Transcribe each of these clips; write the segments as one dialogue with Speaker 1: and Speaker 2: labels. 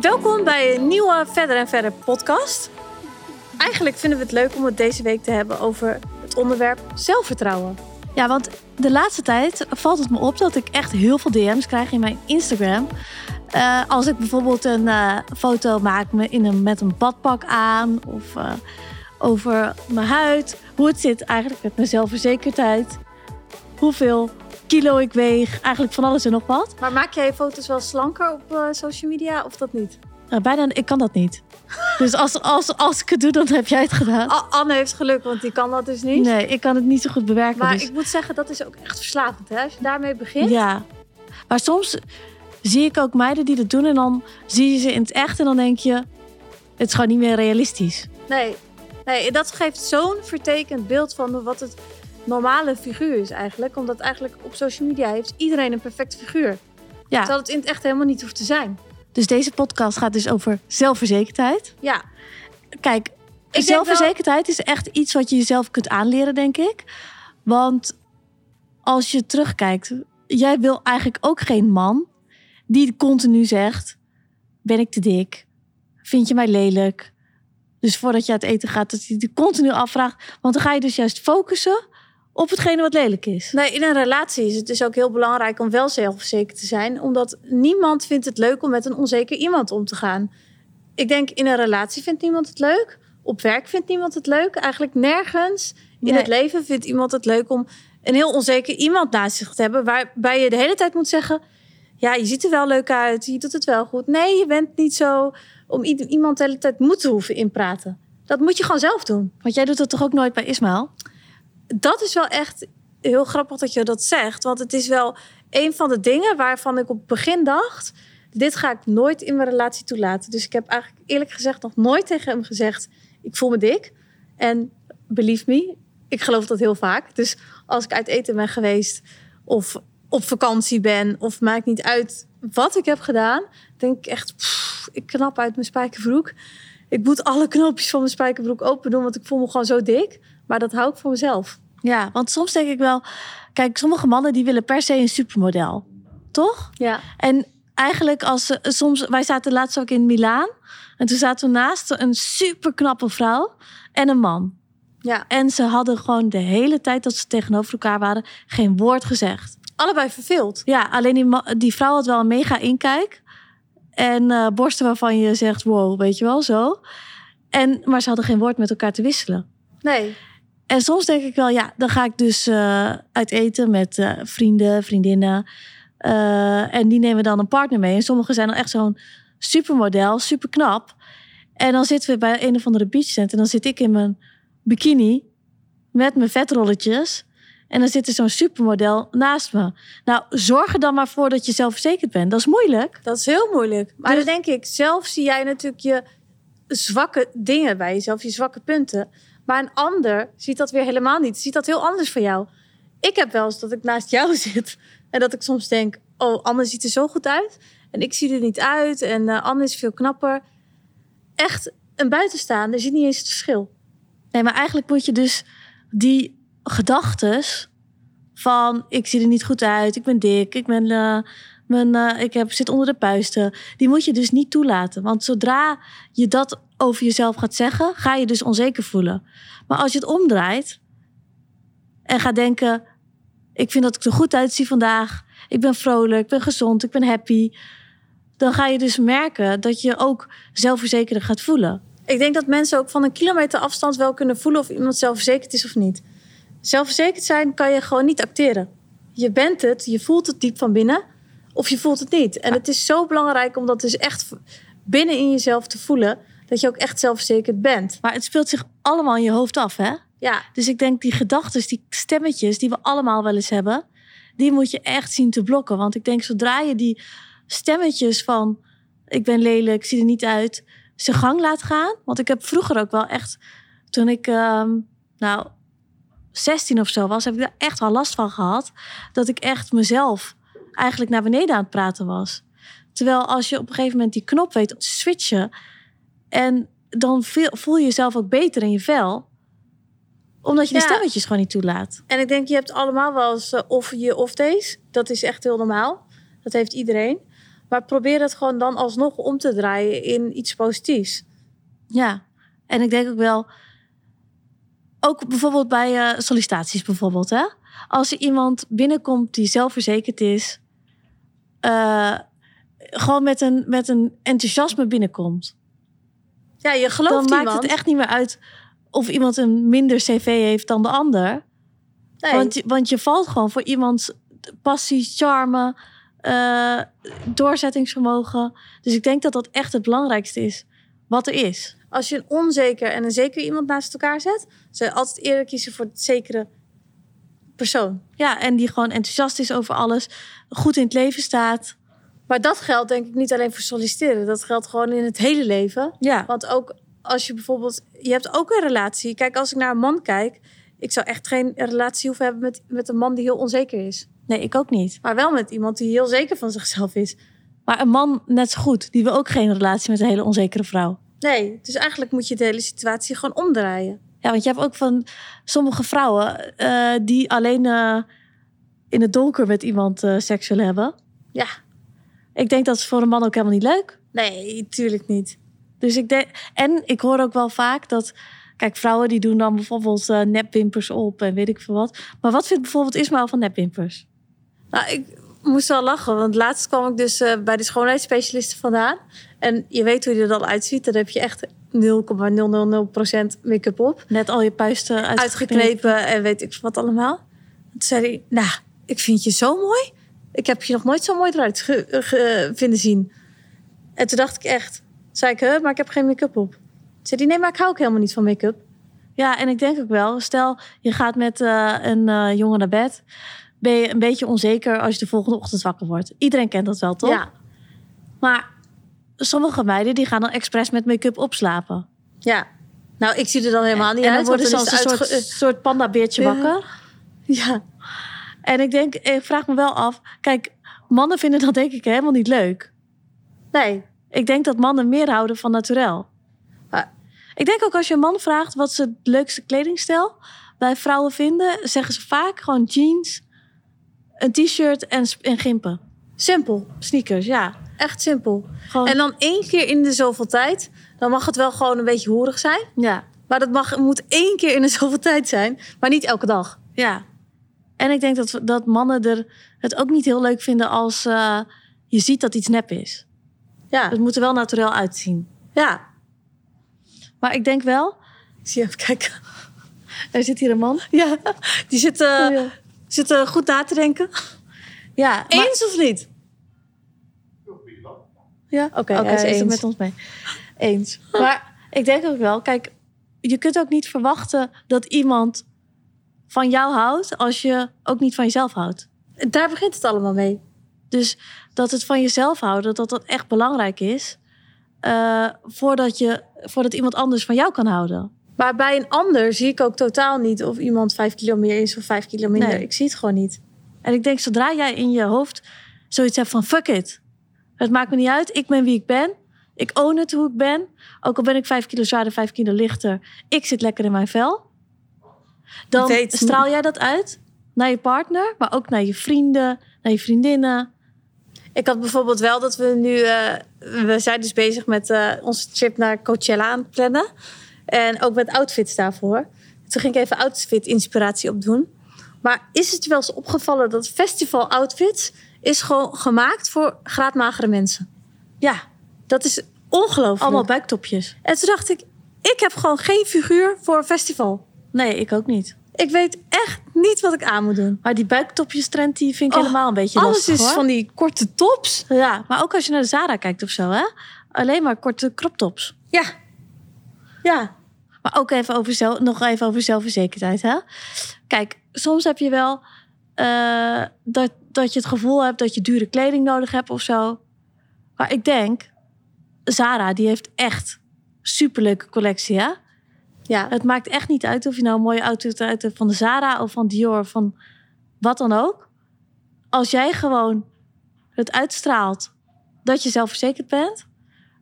Speaker 1: Welkom bij een nieuwe Verder en Verder podcast. Eigenlijk vinden we het leuk om het deze week te hebben over het onderwerp zelfvertrouwen.
Speaker 2: Ja, want de laatste tijd valt het me op dat ik echt heel veel DM's krijg in mijn Instagram. Uh, als ik bijvoorbeeld een uh, foto maak me in een, met een badpak aan of uh, over mijn huid. Hoe het zit eigenlijk met mijn zelfverzekerdheid. Hoeveel kilo ik weeg. Eigenlijk van alles en nog wat.
Speaker 1: Maar maak jij je foto's wel slanker op social media of dat niet?
Speaker 2: bijna, ik kan dat niet. Dus als, als, als ik het doe, dan heb jij het gedaan.
Speaker 1: Anne heeft geluk, want die kan dat dus niet.
Speaker 2: Nee, ik kan het niet zo goed bewerken.
Speaker 1: Maar
Speaker 2: dus...
Speaker 1: ik moet zeggen, dat is ook echt verslavend. Hè? Als je daarmee begint.
Speaker 2: Ja. Maar soms zie ik ook meiden die dat doen. En dan zie je ze in het echt. En dan denk je, het is gewoon niet meer realistisch.
Speaker 1: Nee, nee dat geeft zo'n vertekend beeld van wat het normale figuur is eigenlijk. Omdat eigenlijk op social media heeft iedereen een perfect figuur. Ja. Terwijl het in het echt helemaal niet hoeft te zijn.
Speaker 2: Dus deze podcast gaat dus over zelfverzekerdheid.
Speaker 1: Ja.
Speaker 2: Kijk, zelfverzekerdheid is echt iets wat je jezelf kunt aanleren, denk ik. Want als je terugkijkt, jij wil eigenlijk ook geen man die continu zegt: Ben ik te dik? Vind je mij lelijk? Dus voordat je uit eten gaat, dat hij continu afvraagt. Want dan ga je dus juist focussen op hetgene wat lelijk is.
Speaker 1: Nee, in een relatie is het dus ook heel belangrijk om wel zelfverzekerd te zijn. Omdat niemand vindt het leuk om met een onzeker iemand om te gaan. Ik denk in een relatie vindt niemand het leuk. Op werk vindt niemand het leuk. Eigenlijk nergens in het leven vindt iemand het leuk om een heel onzeker iemand naast zich te hebben. Waarbij je de hele tijd moet zeggen: Ja, je ziet er wel leuk uit. Je doet het wel goed. Nee, je bent niet zo om iemand de hele tijd moeten hoeven inpraten. Dat moet je gewoon zelf doen.
Speaker 2: Want jij doet dat toch ook nooit bij Ismaël?
Speaker 1: Dat is wel echt heel grappig dat je dat zegt. Want het is wel een van de dingen waarvan ik op het begin dacht... dit ga ik nooit in mijn relatie toelaten. Dus ik heb eigenlijk eerlijk gezegd nog nooit tegen hem gezegd... ik voel me dik. En believe me, ik geloof dat heel vaak. Dus als ik uit eten ben geweest of op vakantie ben... of maakt niet uit wat ik heb gedaan... denk ik echt, ik knap uit mijn spijkerbroek. Ik moet alle knoopjes van mijn spijkerbroek open doen... want ik voel me gewoon zo dik. Maar dat hou ik voor mezelf.
Speaker 2: Ja, want soms denk ik wel... Kijk, sommige mannen die willen per se een supermodel. Toch?
Speaker 1: Ja.
Speaker 2: En eigenlijk als ze soms... Wij zaten laatst ook in Milaan. En toen zaten we naast een superknappe vrouw en een man.
Speaker 1: Ja.
Speaker 2: En ze hadden gewoon de hele tijd dat ze tegenover elkaar waren... geen woord gezegd.
Speaker 1: Allebei verveeld.
Speaker 2: Ja, alleen die, die vrouw had wel een mega inkijk. En uh, borsten waarvan je zegt, wow, weet je wel, zo. En, maar ze hadden geen woord met elkaar te wisselen.
Speaker 1: Nee.
Speaker 2: En soms denk ik wel, ja, dan ga ik dus uh, uit eten met uh, vrienden, vriendinnen. Uh, en die nemen dan een partner mee. En sommigen zijn dan echt zo'n supermodel, super knap. En dan zitten we bij een of andere beachtent. En dan zit ik in mijn bikini met mijn vetrolletjes. En dan zit er zo'n supermodel naast me. Nou, zorg er dan maar voor dat je zelfverzekerd bent. Dat is moeilijk.
Speaker 1: Dat is heel moeilijk. Maar dus... dan denk ik, zelf zie jij natuurlijk je zwakke dingen bij jezelf, je zwakke punten. Maar een ander ziet dat weer helemaal niet. Ziet dat heel anders van jou. Ik heb wel eens dat ik naast jou zit en dat ik soms denk: Oh, Anne ziet er zo goed uit. En ik zie er niet uit. En uh, Anne is veel knapper. Echt, een buitenstaander ziet niet eens het verschil.
Speaker 2: Nee, maar eigenlijk moet je dus die gedachtes van ik zie er niet goed uit, ik ben dik, ik ben uh, mijn, uh, ik heb, zit onder de puisten. Die moet je dus niet toelaten. Want zodra je dat over jezelf gaat zeggen, ga je dus onzeker voelen. Maar als je het omdraait en gaat denken: ik vind dat ik er goed uitzie vandaag, ik ben vrolijk, ik ben gezond, ik ben happy. Dan ga je dus merken dat je ook zelfverzekerder gaat voelen.
Speaker 1: Ik denk dat mensen ook van een kilometer afstand wel kunnen voelen of iemand zelfverzekerd is of niet. Zelfverzekerd zijn kan je gewoon niet acteren. Je bent het, je voelt het diep van binnen of je voelt het niet. En het is zo belangrijk om dat dus echt binnen in jezelf te voelen. Dat je ook echt zelfverzekerd bent.
Speaker 2: Maar het speelt zich allemaal in je hoofd af, hè?
Speaker 1: Ja.
Speaker 2: Dus ik denk die gedachten, die stemmetjes die we allemaal wel eens hebben, die moet je echt zien te blokken. Want ik denk zodra je die stemmetjes van ik ben lelijk, ik zie er niet uit, zijn gang laat gaan. Want ik heb vroeger ook wel echt, toen ik um, nou 16 of zo was, heb ik daar echt wel last van gehad. Dat ik echt mezelf eigenlijk naar beneden aan het praten was. Terwijl als je op een gegeven moment die knop weet te switchen. En dan voel je jezelf ook beter in je vel. Omdat je ja. die stemmetjes gewoon niet toelaat.
Speaker 1: En ik denk, je hebt allemaal wel eens uh, of je of deze. Dat is echt heel normaal. Dat heeft iedereen. Maar probeer het gewoon dan alsnog om te draaien in iets positiefs.
Speaker 2: Ja, en ik denk ook wel, ook bijvoorbeeld bij eh, sollicitaties bijvoorbeeld, hè? Als er iemand binnenkomt die zelfverzekerd is, eh, gewoon met een, met een enthousiasme binnenkomt,
Speaker 1: Ja, je gelooft
Speaker 2: dan maakt het echt niet meer uit of iemand een minder cv heeft dan de ander.
Speaker 1: Nee.
Speaker 2: Want, je- want je valt gewoon voor iemands passie, charme, eh, doorzettingsvermogen. Dus ik denk dat dat echt het belangrijkste is wat er is.
Speaker 1: Als je een onzeker en een zeker iemand naast elkaar zet, zou je altijd eerder kiezen voor het zekere persoon.
Speaker 2: Ja, en die gewoon enthousiast is over alles, goed in het leven staat.
Speaker 1: Maar dat geldt denk ik niet alleen voor solliciteren. Dat geldt gewoon in het hele leven.
Speaker 2: Ja,
Speaker 1: Want ook als je bijvoorbeeld... Je hebt ook een relatie. Kijk, als ik naar een man kijk... Ik zou echt geen relatie hoeven hebben met, met een man die heel onzeker is.
Speaker 2: nee, ik ook niet.
Speaker 1: Maar wel met iemand die heel zeker van zichzelf is.
Speaker 2: Maar een man net zo goed, die wil ook geen relatie met een hele onzekere vrouw.
Speaker 1: Nee, dus eigenlijk moet je de hele situatie gewoon omdraaien.
Speaker 2: Ja, want je hebt ook van sommige vrouwen eh, die alleen eh, in het donker met iemand eh seks willen hebben.
Speaker 1: Ja,
Speaker 2: Ik denk dat is voor een man ook helemaal niet leuk.
Speaker 1: nee, tuurlijk niet.
Speaker 2: Dus ik denk, en ik hoor ook wel vaak dat, kijk, vrouwen die doen dan bijvoorbeeld eh, nepwimpers op en weet ik veel wat. Maar wat vindt bijvoorbeeld Ismaël van nepwimpers?
Speaker 1: Nou, ik moest wel lachen, want laatst kwam ik dus eh, bij de schoonheidsspecialisten vandaan. En je weet hoe je er dan uitziet. Dan heb je echt 0,000% make-up op.
Speaker 2: Net al je puisten uitgeknepen.
Speaker 1: Uitgeknepen en weet ik wat allemaal. Toen zei hij, nou, ik vind je zo mooi. Ik heb je nog nooit zo mooi eruit ge- ge- vinden zien. En toen dacht ik echt, zei ik, huh, maar ik heb geen make-up op. Zei hij, nee, maar ik hou ook helemaal niet van make-up.
Speaker 2: Ja, en ik denk ook wel, stel je gaat met eh, een eh, jongen naar bed, ben je een beetje onzeker als je de volgende ochtend wakker wordt. Iedereen kent dat wel, toch?
Speaker 1: Ja,
Speaker 2: Maar sommige meiden die gaan dan expres met make-up opslapen.
Speaker 1: ja. Nou, ik zie er dan helemaal niet
Speaker 2: en dan
Speaker 1: uit.
Speaker 2: worden
Speaker 1: want
Speaker 2: ze als
Speaker 1: dan
Speaker 2: een soort, soort pandabeertje wakker.
Speaker 1: Ja,
Speaker 2: En ik denk, ik vraag me wel af, kijk, mannen vinden dat denk ik helemaal niet leuk.
Speaker 1: nee.
Speaker 2: Ik denk dat mannen meer houden van naturel.
Speaker 1: Maar-
Speaker 2: Ik denk ook als je een man vraagt wat ze het leukste kledingstijl bij vrouwen vinden, zeggen ze vaak gewoon jeans, een t-shirt en, en gimpen.
Speaker 1: Simpel.
Speaker 2: Sneakers, ja.
Speaker 1: Echt simpel.
Speaker 2: Gewoon,
Speaker 1: En dan één keer in de zoveel tijd, dan mag het wel gewoon een beetje hoerig zijn.
Speaker 2: ja,
Speaker 1: Maar dat mag, moet één keer in de zoveel tijd zijn, maar niet elke dag.
Speaker 2: ja. En ik denk dat, dat mannen er het ook niet heel leuk vinden als eh, je ziet dat iets nep is.
Speaker 1: Ja,
Speaker 2: Het moet er wel naturel uitzien.
Speaker 1: ja.
Speaker 2: Maar ik denk wel,
Speaker 1: Ik zie even kijken.
Speaker 2: er zit hier een man.
Speaker 1: Ja, die zit,
Speaker 2: Oh, ja.
Speaker 1: zit eh, goed na te denken.
Speaker 2: Ja, maar-
Speaker 1: Eens of niet?
Speaker 2: Ja,
Speaker 1: Oké,
Speaker 2: oké,
Speaker 1: hij is
Speaker 2: het
Speaker 1: eens.
Speaker 2: met ons mee. Eens. Maar ik denk ook wel, kijk, je kunt ook niet verwachten dat iemand van jou houdt als je ook niet van jezelf houdt.
Speaker 1: Daar begint het allemaal mee.
Speaker 2: Dus dat het van jezelf houden, dat dat echt belangrijk is. eh, voordat, je, voordat iemand anders van jou kan houden.
Speaker 1: Maar bij een ander zie ik ook totaal niet of iemand vijf kilo meer is of vijf kilo minder.
Speaker 2: Nee.
Speaker 1: Ik zie het gewoon niet.
Speaker 2: En ik denk, zodra jij in je hoofd zoiets hebt van fuck it. Het maakt me niet uit, ik ben wie ik ben. Ik own het hoe ik ben. Ook al ben ik vijf kilo zwaarder, vijf kilo lichter. Ik zit lekker in mijn vel. Dan
Speaker 1: Weet-
Speaker 2: straal jij dat uit naar je partner, maar ook naar je vrienden, naar je vriendinnen.
Speaker 1: Ik had bijvoorbeeld wel dat we nu... eh, we zijn dus bezig met eh, onze trip naar Coachella aan het plannen. En ook met outfits daarvoor. Toen ging ik even outfit inspiratie opdoen. Maar is het je wel eens opgevallen dat festival outfits... is gewoon gemaakt voor graadmagere mensen?
Speaker 2: Ja,
Speaker 1: Dat is ongelooflijk.
Speaker 2: allemaal buiktopjes.
Speaker 1: En toen dacht ik, ik heb gewoon geen figuur voor een festival.
Speaker 2: Nee, ik ook niet.
Speaker 1: Ik weet echt niet wat ik aan moet doen.
Speaker 2: Maar die buiktopjes trend, die vind ik
Speaker 1: Oh,
Speaker 2: helemaal een beetje
Speaker 1: Alles
Speaker 2: lastig
Speaker 1: is
Speaker 2: hoor.
Speaker 1: van die korte tops.
Speaker 2: Ja, maar ook als je naar de Zara kijkt of zo, hè? Alleen maar korte crop tops.
Speaker 1: Ja. Ja.
Speaker 2: Maar ook even over zelf, nog even over zelfverzekerdheid. Hè? Kijk, soms heb je wel eh, dat, dat je het gevoel hebt dat je dure kleding nodig hebt of zo. Maar ik denk, Zara, die heeft echt superleuke collectie. Hè?
Speaker 1: Ja.
Speaker 2: Het maakt echt niet uit of je nou een mooie outfit uit hebt van de Zara of van Dior of van wat dan ook. Als jij gewoon het uitstraalt dat je zelfverzekerd bent,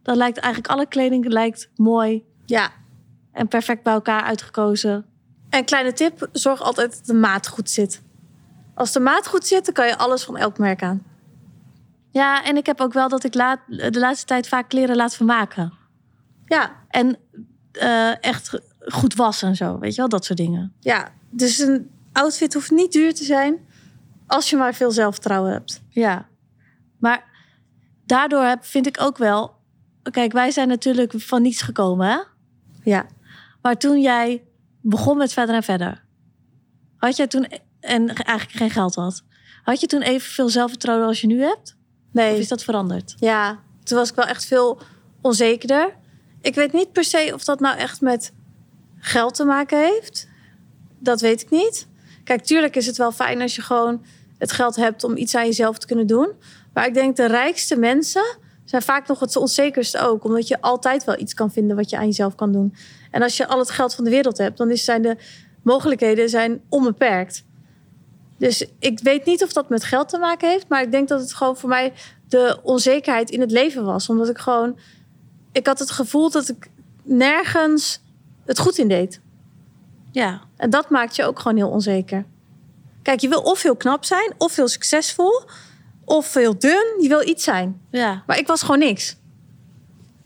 Speaker 2: dan lijkt eigenlijk alle kleding lijkt mooi
Speaker 1: Ja.
Speaker 2: en perfect bij elkaar uitgekozen.
Speaker 1: En kleine tip, zorg altijd dat de maat goed zit. Als de maat goed zit, dan kan je alles van elk merk aan.
Speaker 2: Ja, en ik heb ook wel dat ik laat, de laatste tijd vaak kleren laat vermaken.
Speaker 1: Ja,
Speaker 2: En eh, echt goed wassen en zo, weet je wel, dat soort dingen.
Speaker 1: ja. Dus een outfit hoeft niet duur te zijn als je maar veel zelfvertrouwen hebt.
Speaker 2: Ja, maar daardoor heb, vind ik ook wel... Kijk, wij zijn natuurlijk van niets gekomen, hè?
Speaker 1: Ja.
Speaker 2: Maar toen jij begon met verder en verder... had jij toen... en eigenlijk geen geld had... had je toen evenveel zelfvertrouwen als je nu hebt?
Speaker 1: Nee.
Speaker 2: Of is dat veranderd?
Speaker 1: Ja, toen was ik wel echt veel onzekerder. Ik weet niet per se of dat nou echt met geld te maken heeft. Dat weet ik niet. Kijk, tuurlijk is het wel fijn als je gewoon het geld hebt om iets aan jezelf te kunnen doen. Maar ik denk de rijkste mensen zijn vaak nog het onzekerste ook. Omdat je altijd wel iets kan vinden wat je aan jezelf kan doen. En als je al het geld van de wereld hebt, dan zijn de mogelijkheden zijn onbeperkt. Dus ik weet niet of dat met geld te maken heeft. Maar ik denk dat het gewoon voor mij de onzekerheid in het leven was. Omdat ik gewoon... Ik had het gevoel dat ik nergens het goed in deed.
Speaker 2: Ja,
Speaker 1: En dat maakt je ook gewoon heel onzeker. Kijk, je wil of heel knap zijn, of heel succesvol, of heel dun. Je wil iets zijn.
Speaker 2: ja.
Speaker 1: Maar ik was gewoon niks.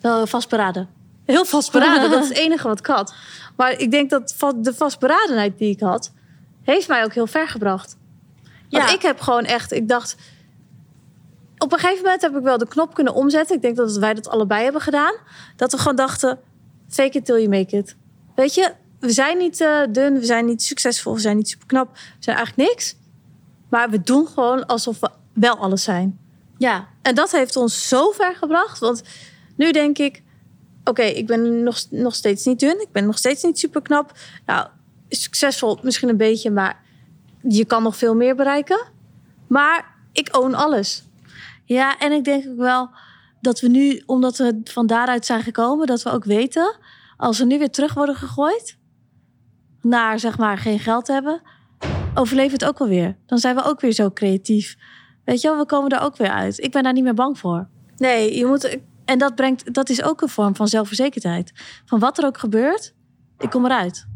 Speaker 2: Wel vastberaden.
Speaker 1: Heel vastberaden, dat is het enige wat ik had. Maar ik denk dat de vastberadenheid die ik had, heeft mij ook heel ver gebracht. Want
Speaker 2: Ja.
Speaker 1: ik heb gewoon echt, ik dacht... Op een gegeven moment heb ik wel de knop kunnen omzetten. Ik denk dat wij dat allebei hebben gedaan. Dat we gewoon dachten, fake it till you make it. Weet je, we zijn niet eh, dun, we zijn niet succesvol, we zijn niet super knap. We zijn eigenlijk niks. Maar we doen gewoon alsof we wel alles zijn.
Speaker 2: Ja,
Speaker 1: En dat heeft ons zo ver gebracht. Want nu denk ik, oké, ik ben nog, nog steeds niet dun. Ik ben nog steeds niet super knap. Nou, succesvol misschien een beetje, maar je kan nog veel meer bereiken. Maar ik own alles.
Speaker 2: Ja, en ik denk ook wel dat we nu, omdat we van daaruit zijn gekomen, dat we ook weten, als we nu weer terug worden gegooid naar zeg maar geen geld hebben, overleven het ook alweer. Dan zijn we ook weer zo creatief. Weet je wel, we komen er ook weer uit. Ik ben daar niet meer bang voor.
Speaker 1: Nee, je moet.
Speaker 2: En dat, brengt, dat is ook een vorm van zelfverzekerdheid. Van wat er ook gebeurt, ik kom eruit.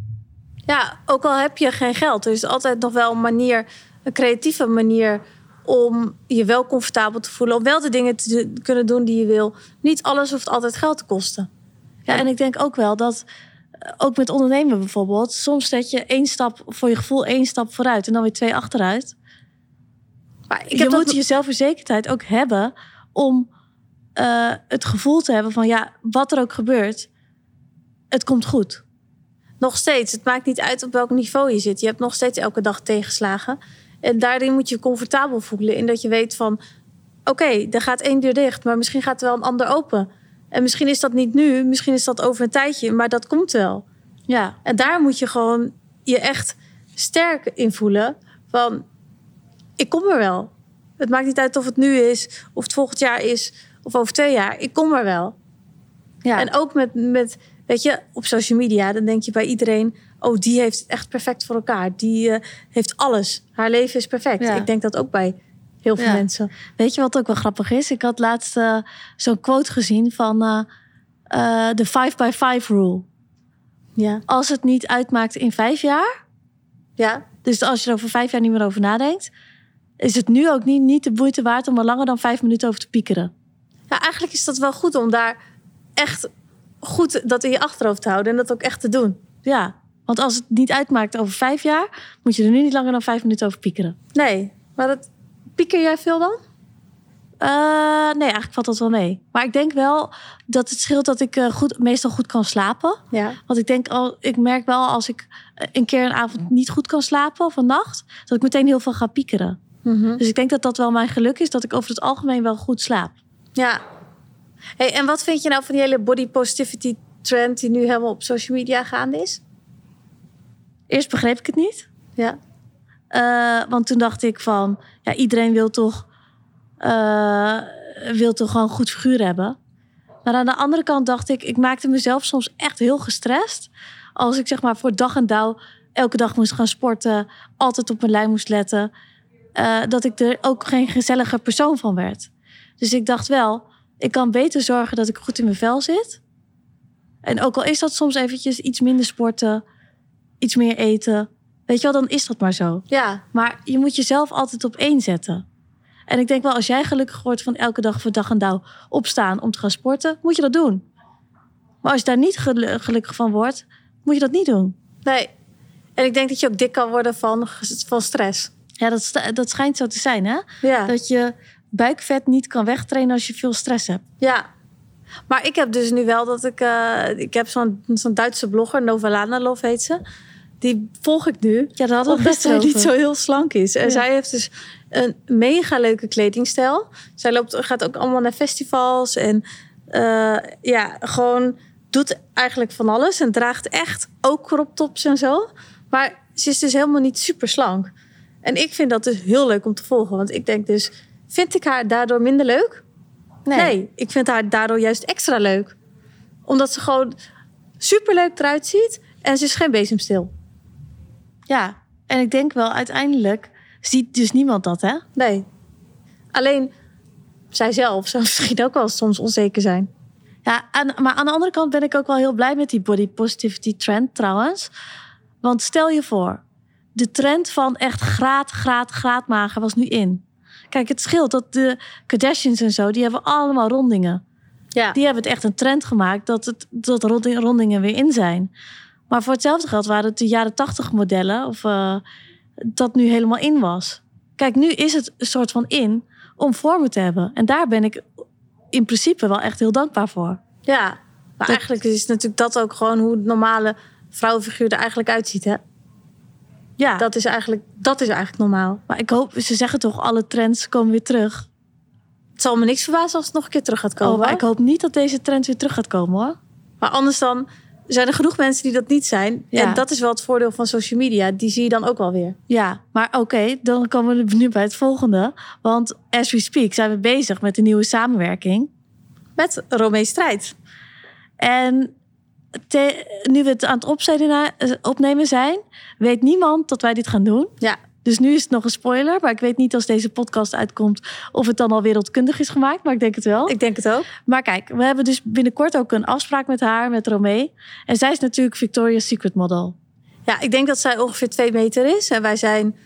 Speaker 1: Ja, ook al heb je geen geld, er is altijd nog wel een manier, een creatieve manier om je wel comfortabel te voelen. Om wel de dingen te kunnen doen die je wil. Niet alles hoeft altijd geld te kosten.
Speaker 2: Ja, en ik denk ook wel dat, eh, ook met ondernemen bijvoorbeeld, soms zet je één stap, voor je gevoel één stap vooruit en dan weer twee achteruit.
Speaker 1: Maar ik
Speaker 2: je
Speaker 1: dat-
Speaker 2: moet je zelfverzekerdheid ook hebben om eh, het gevoel te hebben van ja, wat er ook gebeurt, het komt goed.
Speaker 1: Nog steeds. Het maakt niet uit op welk niveau je zit. Je hebt nog steeds elke dag tegenslagen. En daarin moet je je comfortabel voelen. In dat je weet van... Oké, er gaat één deur dicht. Maar misschien gaat er wel een ander open. En misschien is dat niet nu. Misschien is dat over een tijdje. Maar dat komt wel.
Speaker 2: Ja,
Speaker 1: En daar moet je gewoon je echt sterk in voelen. Van, ik kom er wel. Het maakt niet uit of het nu is. Of het volgend jaar is. Of over twee jaar. Ik kom er wel.
Speaker 2: ja.
Speaker 1: En ook met, met, weet je, op social media, dan denk je bij iedereen, oh, die heeft echt perfect voor elkaar. Die eh, heeft alles. Haar leven is perfect.
Speaker 2: Ja.
Speaker 1: Ik denk dat ook bij heel veel
Speaker 2: Ja.
Speaker 1: mensen.
Speaker 2: Weet je wat ook wel grappig is? Ik had laatst eh, zo'n quote gezien van eh, eh, de 5 by 5 rule.
Speaker 1: Ja.
Speaker 2: Als het niet uitmaakt in vijf jaar,
Speaker 1: Ja.
Speaker 2: dus als je er over vijf jaar niet meer over nadenkt, is het nu ook niet, niet de moeite waard om er langer dan vijf minuten over te piekeren.
Speaker 1: ja, eigenlijk is dat wel goed om daar echt goed dat in je achterhoofd te houden en dat ook echt te doen.
Speaker 2: Ja, want als het niet uitmaakt over vijf jaar, moet je er nu niet langer dan vijf minuten over piekeren.
Speaker 1: Nee, maar dat pieker jij veel dan?
Speaker 2: Eh, nee, eigenlijk valt dat wel mee. Maar ik denk wel dat het scheelt dat ik eh, goed, meestal goed kan slapen.
Speaker 1: Ja.
Speaker 2: Want ik denk al, ik merk wel als ik eh, een keer een avond niet goed kan slapen of een nacht, dat ik meteen heel veel ga piekeren.
Speaker 1: Mhm.
Speaker 2: Dus ik denk dat dat wel mijn geluk is, dat ik over het algemeen wel goed slaap.
Speaker 1: Ja. Hey, en wat vind je nou van die hele body positivity trend die nu helemaal op social media gaande is?
Speaker 2: Eerst begreep ik het niet.
Speaker 1: Ja.
Speaker 2: Eh, want toen dacht ik van, ja, iedereen wil toch, eh, wil toch gewoon een goed figuur hebben. Maar aan de andere kant dacht ik, ik maakte mezelf soms echt heel gestrest. Als ik zeg maar voor dag en dauw elke dag moest gaan sporten, altijd op mijn lijn moest letten. eh, dat ik er ook geen gezellige persoon van werd. Dus ik dacht wel, ik kan beter zorgen dat ik goed in mijn vel zit. En ook al is dat soms eventjes iets minder sporten, iets meer eten. Weet je wel, dan is dat maar zo.
Speaker 1: Ja.
Speaker 2: Maar je moet jezelf altijd op één zetten. En ik denk wel, als jij gelukkig wordt van elke dag voor dag en dauw opstaan om te gaan sporten, moet je dat doen. Maar als je daar niet gelu- gelukkig van wordt, moet je dat niet doen.
Speaker 1: Nee. En ik denk dat je ook dik kan worden van, van stress.
Speaker 2: Ja, dat, dat schijnt zo te zijn, hè?
Speaker 1: Ja.
Speaker 2: Dat je buikvet niet kan wegtrainen als je veel stress hebt.
Speaker 1: Ja. Maar ik heb dus nu wel dat ik... eh, ik heb zo'n zo'n Duitse blogger, Novalana Love heet ze. Die volg ik nu.
Speaker 2: Ja, daar hadden we
Speaker 1: Omdat
Speaker 2: het
Speaker 1: zij
Speaker 2: best
Speaker 1: niet zo heel slank is. En
Speaker 2: Ja.
Speaker 1: zij heeft dus een mega leuke kledingstijl. Zij loopt, gaat ook allemaal naar festivals. En eh, ja, gewoon doet eigenlijk van alles. En draagt echt ook crop tops en zo. Maar ze is dus helemaal niet super slank. En ik vind dat dus heel leuk om te volgen. Want ik denk dus, vind ik haar daardoor minder leuk? Nee. ik vind haar daardoor juist extra leuk. Omdat ze gewoon super leuk eruit ziet. En ze is geen bezemstil.
Speaker 2: Ja, en ik denk wel, uiteindelijk ziet dus niemand dat, hè?
Speaker 1: Nee. Alleen zij zelf zou misschien ook wel soms onzeker zijn.
Speaker 2: Ja, aan, maar aan de andere kant ben ik ook wel heel blij met die body positivity trend trouwens. Want stel je voor, de trend van echt graad, graad, graad mager was nu in. Kijk, het scheelt dat de Kardashians en zo, die hebben allemaal rondingen.
Speaker 1: Ja.
Speaker 2: Die hebben het echt een trend gemaakt dat, het, dat ronding- rondingen weer in zijn. Maar voor hetzelfde geld waren het de jaren tachtig modellen of eh, dat nu helemaal in was. Kijk, nu is het een soort van in om vormen te hebben. En daar ben ik in principe wel echt heel dankbaar voor.
Speaker 1: ja. Maar
Speaker 2: Dat-
Speaker 1: eigenlijk is natuurlijk dat ook gewoon hoe het normale vrouwenfiguur er eigenlijk uitziet. Hè?
Speaker 2: Ja,
Speaker 1: Dat, is eigenlijk, dat is eigenlijk normaal.
Speaker 2: maar ik hoop, ze zeggen toch, alle trends komen weer terug.
Speaker 1: Het zal me niks verbazen als het nog een keer terug gaat komen.
Speaker 2: Oh, maar ik hoop niet dat deze trend weer terug gaat komen hoor.
Speaker 1: Maar anders dan zijn er genoeg mensen die dat niet zijn.
Speaker 2: Ja.
Speaker 1: En dat is wel het voordeel van social media. Die zie je dan ook wel weer.
Speaker 2: Ja, maar oké, dan komen we nu bij het volgende. Want as we speak zijn we bezig met een nieuwe samenwerking.
Speaker 1: Met Romee Strijd.
Speaker 2: En te- nu we het aan het eh, opnemen zijn, weet niemand dat wij dit gaan doen.
Speaker 1: Ja.
Speaker 2: Dus nu is het nog een spoiler, maar ik weet niet als deze podcast uitkomt of het dan al wereldkundig is gemaakt, maar ik denk het wel.
Speaker 1: Ik denk het ook.
Speaker 2: Maar kijk, we hebben dus binnenkort ook een afspraak met haar, met Romee. En zij is natuurlijk Victoria's Secret model.
Speaker 1: Ja, ik denk dat zij ongeveer twee meter is. En wij zijn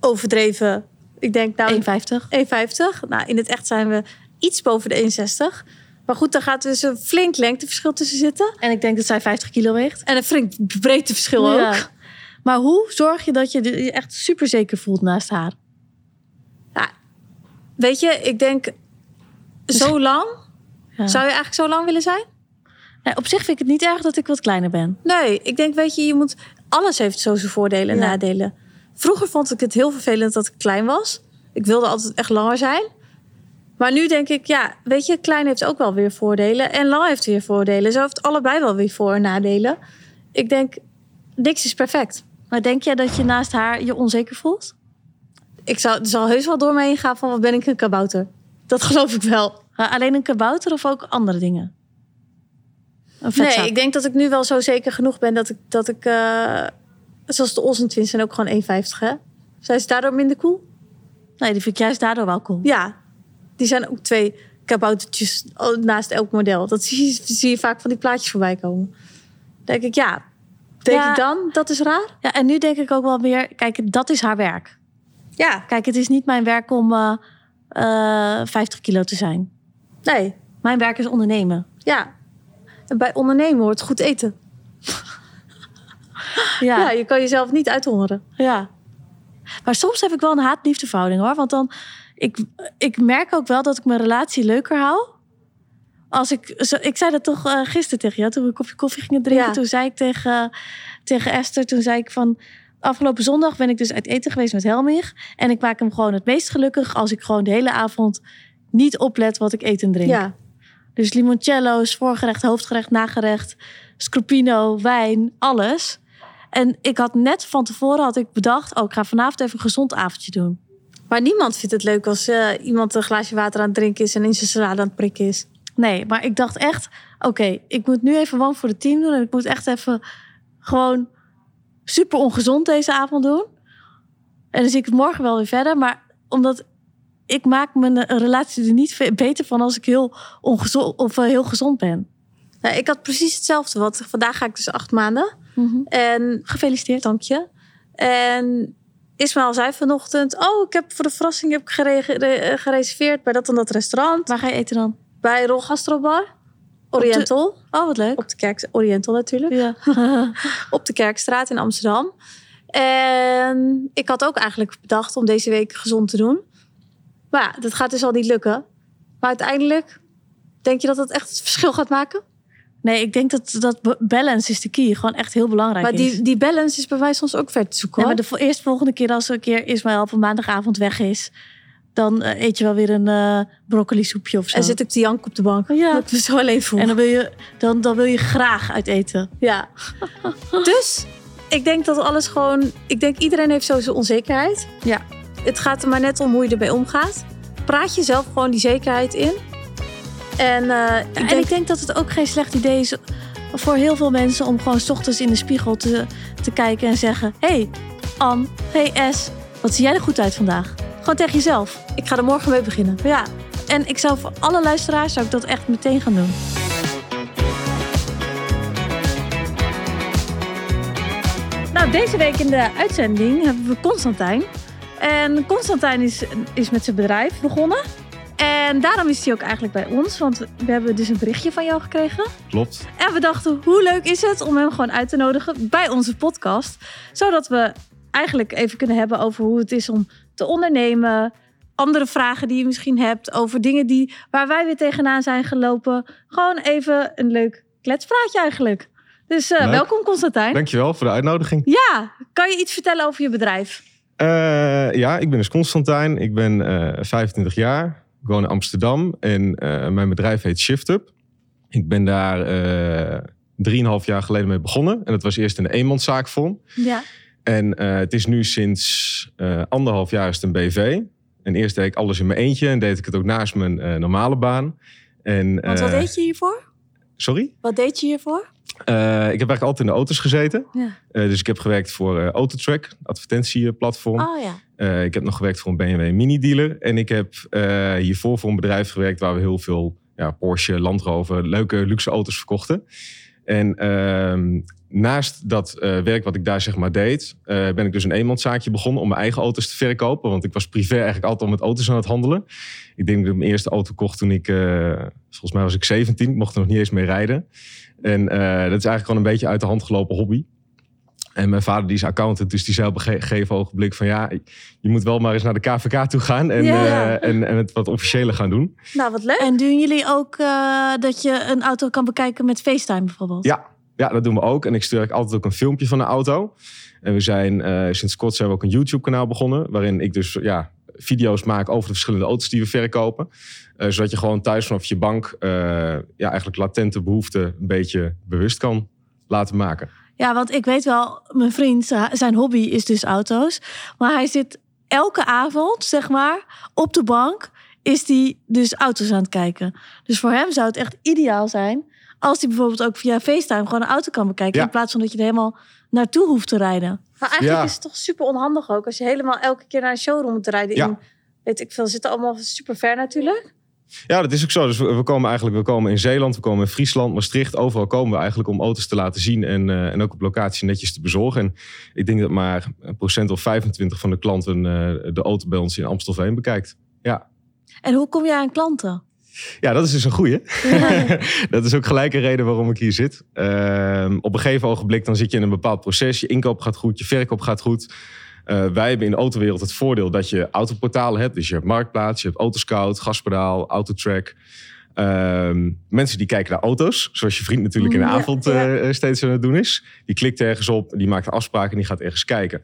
Speaker 1: overdreven. Ik denk nou
Speaker 2: 1,50.
Speaker 1: 1,50. Nou, in het echt zijn we iets boven de 1,60. Maar goed, daar gaat dus een flink lengteverschil tussen zitten.
Speaker 2: En ik denk dat zij 50 kilo weegt.
Speaker 1: En een flink breedteverschil ook.
Speaker 2: Maar hoe zorg je dat je je echt super zeker voelt naast haar?
Speaker 1: Ja, weet je, ik denk zo lang.
Speaker 2: Ja.
Speaker 1: Zou je eigenlijk zo lang willen zijn?
Speaker 2: Nee, op zich vind ik het niet erg dat ik wat kleiner ben.
Speaker 1: Nee, ik denk, weet je, je moet. Alles heeft zo zijn voordelen en
Speaker 2: Ja.
Speaker 1: nadelen. Vroeger vond ik het heel vervelend dat ik klein was. Ik wilde altijd echt langer zijn. Maar nu denk ik, ja, weet je, klein heeft ook wel weer voordelen. En lang heeft weer voordelen. Zo heeft allebei wel weer voor- en nadelen. Ik denk, niks is perfect.
Speaker 2: Maar denk jij dat je naast haar je onzeker voelt?
Speaker 1: Ik zou, zal heus wel door me heen gaan van, wat ben ik een kabouter? Dat geloof ik wel.
Speaker 2: Maar alleen een kabouter of ook andere dingen?
Speaker 1: Nee, ik denk dat ik nu wel zo zeker genoeg ben dat ik, dat ik eh, zoals de Olsen Twins zijn ook gewoon 1,50 hè? Zijn ze daardoor minder cool?
Speaker 2: Nee, die vind ik juist daardoor wel cool.
Speaker 1: Ja, die zijn ook twee kaboutertjes naast elk model. Dat zie je, zie je vaak van die plaatjes voorbij komen. Dan denk ik, ja, denk
Speaker 2: Ja.
Speaker 1: ik dan, dat is raar?
Speaker 2: Ja, en nu denk ik ook wel meer, kijk, dat is haar werk.
Speaker 1: Ja,
Speaker 2: Kijk, het is niet mijn werk om eh, eh, 50 kilo te zijn.
Speaker 1: nee,
Speaker 2: Mijn werk is ondernemen.
Speaker 1: ja. En bij ondernemen hoort goed eten. Ja,
Speaker 2: Ja,
Speaker 1: je kan jezelf niet uithongeren.
Speaker 2: ja. Maar soms heb ik wel een haat-liefde verhouding hoor. Want dan, ik, ik merk ook wel dat ik mijn relatie leuker hou. Als ik, ik zei dat toch eh, gisteren tegen jou, toen we een kopje koffie gingen drinken.
Speaker 1: Ja.
Speaker 2: Toen zei ik tegen, tegen Esther, toen zei ik van... Afgelopen zondag ben ik dus uit eten geweest met Helmich. En ik maak hem gewoon het meest gelukkig als ik gewoon de hele avond niet oplet wat ik eet en drink.
Speaker 1: Ja,
Speaker 2: Dus limoncello's, voorgerecht, hoofdgerecht, nagerecht, scrupino, wijn, alles. En ik had net van tevoren had ik bedacht, oh, ik ga vanavond even een gezond avondje doen.
Speaker 1: maar niemand vindt het leuk als eh, iemand een glaasje water aan het drinken is en in zijn salade aan het prikken is.
Speaker 2: Nee, maar ik dacht echt, oké, ik moet nu even warm voor het team doen. En ik moet echt even gewoon super ongezond deze avond doen. En dan zie ik het morgen wel weer verder. Maar omdat ik maak mijn eh, relatie er niet beter van als ik heel ongezond of eh, heel gezond ben.
Speaker 1: Nou, ik had precies hetzelfde. Want vandaag ga ik dus acht maanden. En
Speaker 2: Gefeliciteerd.
Speaker 1: dank je. En Ismaël zei vanochtend... oh, ik heb voor de verrassing heb ik gere- re- gereserveerd... bij dat en dat restaurant.
Speaker 2: Waar ga je eten dan?
Speaker 1: Bij Rol Gastrobar. Oriental.
Speaker 2: Oh, wat leuk.
Speaker 1: Op de Kerk... Oriental natuurlijk.
Speaker 2: Ja.
Speaker 1: Op de Kerkstraat in Amsterdam. En ik had ook eigenlijk bedacht om deze week gezond te doen. Maar ja, dat gaat dus al niet lukken. Maar uiteindelijk... Denk je dat dat echt het verschil gaat maken?
Speaker 2: Nee, ik denk dat, dat balance is de key. Gewoon echt heel belangrijk
Speaker 1: Maar
Speaker 2: is.
Speaker 1: die, die balance is bij mij soms ook ver te zoeken. Hoor.
Speaker 2: maar de vo- eerst volgende keer als er een keer Ismaël op een maandagavond weg is... dan eh, eet je wel weer een eh broccoli soepje of zo.
Speaker 1: En zit ik te janken op de bank.
Speaker 2: Ja.
Speaker 1: Dat me zo alleen voel.
Speaker 2: En dan wil, je, dan, dan wil je graag uit eten.
Speaker 1: Ja. dus ik denk dat alles gewoon... Ik denk iedereen heeft zo zijn onzekerheid.
Speaker 2: Ja.
Speaker 1: Het gaat er maar net om hoe je ermee omgaat. Praat jezelf gewoon die zekerheid in. En, eh, ik
Speaker 2: en
Speaker 1: denk,
Speaker 2: ik denk dat het ook geen slecht idee is voor heel veel mensen... om gewoon 's ochtends in de spiegel te, te kijken en zeggen... hey, Anne, hey S, wat zie jij er goed uit vandaag? Gewoon tegen jezelf.
Speaker 1: ik ga er morgen mee beginnen.
Speaker 2: Ja, en ik zou voor alle luisteraars zou ik dat echt meteen gaan doen. Nou, deze week in de uitzending hebben we Constantijn. En Constantijn is, is met zijn bedrijf begonnen. En daarom is hij ook eigenlijk bij ons. Want we hebben dus een berichtje van jou gekregen.
Speaker 3: Klopt.
Speaker 2: En we dachten, hoe leuk is het om hem gewoon uit te nodigen bij onze podcast. Zodat we eigenlijk even kunnen hebben over hoe het is om te ondernemen. Andere vragen die je misschien hebt over dingen die, waar wij weer tegenaan zijn gelopen. Gewoon even een leuk kletspraatje eigenlijk. Dus eh, welkom Constantijn.
Speaker 3: Dankjewel voor de uitnodiging.
Speaker 2: Ja, kan je iets vertellen over je bedrijf?
Speaker 3: Eh, ja, ik ben dus Constantijn. Ik ben eh 25 jaar. Ik woon in Amsterdam. En eh, mijn bedrijf heet ShiftUp. Ik ben daar eh drieënhalf jaar geleden mee begonnen. En dat was eerst in de eenmanszaakvorm.
Speaker 2: Ja.
Speaker 3: En eh, het is nu sinds eh, anderhalf jaar is het een BV. En eerst deed ik alles in mijn eentje. En deed ik het ook naast mijn eh, normale baan. En,
Speaker 2: Want wat deed je hiervoor?
Speaker 3: Sorry?
Speaker 2: Wat deed je hiervoor?
Speaker 3: Ik heb eigenlijk altijd in de auto's gezeten.
Speaker 2: Ja.
Speaker 3: Dus ik heb gewerkt voor Autotrack, advertentieplatform.
Speaker 2: Oh ja.
Speaker 3: Ik heb nog gewerkt voor een BMW mini-dealer. En ik heb hiervoor voor een bedrijf gewerkt waar we heel veel ja, Porsche, Land Rover, leuke luxe auto's verkochten. En ehm, naast dat eh, werk wat ik daar zeg maar deed, eh, ben ik dus een eenmanszaakje begonnen om mijn eigen auto's te verkopen. Want ik was privé eigenlijk altijd al met auto's aan het handelen. Ik denk dat ik mijn eerste auto kocht toen ik, eh, volgens mij was ik 17, ik mocht er nog niet eens mee rijden. En eh, dat is eigenlijk gewoon een beetje uit de hand gelopen hobby. En mijn vader die is accountant, dus die zei op een ge- gegeven ogenblik van ja, je moet wel maar eens naar de KVK toe gaan en,
Speaker 1: Ja.
Speaker 3: eh, en, en het wat officiëler gaan doen.
Speaker 1: Nou, wat leuk.
Speaker 2: En doen jullie ook eh, dat je een auto kan bekijken met FaceTime bijvoorbeeld?
Speaker 3: Ja, ja, dat doen we ook. En ik stuur altijd ook een filmpje van de auto. En we zijn eh, sinds kort zijn we ook een YouTube kanaal begonnen, waarin ik dus ja, video's maak over de verschillende auto's die we verkopen. Eh, zodat je gewoon thuis vanaf je bank eh, ja, eigenlijk latente behoeften een beetje bewust kan laten maken.
Speaker 2: Ja, want ik weet wel, mijn vriend, zijn hobby is dus auto's. Maar hij zit elke avond, zeg maar, op de bank, is hij dus auto's aan het kijken. Dus voor hem zou het echt ideaal zijn als hij bijvoorbeeld ook via FaceTime gewoon een auto kan bekijken.
Speaker 3: Ja.
Speaker 2: In plaats van dat je er helemaal naartoe hoeft te rijden.
Speaker 1: Maar eigenlijk
Speaker 3: Ja.
Speaker 1: is het toch super onhandig ook. Als je helemaal elke keer naar een showroom moet rijden.
Speaker 3: Ja.
Speaker 1: In, weet ik veel, zitten allemaal super ver natuurlijk.
Speaker 3: Ja, dat is ook zo. Dus we, we komen eigenlijk we komen in Zeeland, we komen in Friesland, Maastricht. Overal komen we eigenlijk om auto's te laten zien en, eh, en ook op locatie netjes te bezorgen. En ik denk dat maar een procent of 25 van de klanten eh, de auto bij ons in Amstelveen bekijkt.
Speaker 2: En hoe kom je aan klanten?
Speaker 3: Ja, dat is dus een goeie. dat is ook gelijk een reden waarom ik hier zit. Ehm, op een gegeven ogenblik dan zit je in een bepaald proces. Je inkoop gaat goed, je verkoop gaat goed. Eh, wij hebben in de autowereld het voordeel dat je autoportalen hebt. Dus je hebt Marktplaats, je hebt Autoscout, Gaspedaal, Autotrack. Ehm, mensen die kijken naar auto's, zoals je vriend natuurlijk in de
Speaker 1: Ja,
Speaker 3: avond
Speaker 1: ja.
Speaker 3: eh, steeds aan het doen is. Die klikt ergens op, die maakt een afspraak en die gaat ergens kijken.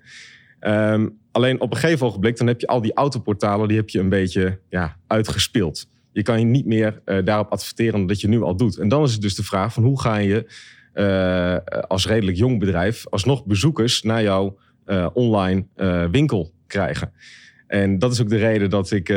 Speaker 3: Ehm, alleen op een gegeven ogenblik, dan heb je al die autoportalen, die heb je een beetje ja, uitgespeeld. Je kan je niet meer eh, daarop adverteren dat je nu al doet. En dan is het dus de vraag van hoe ga je eh, als redelijk jong bedrijf alsnog bezoekers naar jouw eh, online winkel krijgen. En dat is ook de reden dat ik...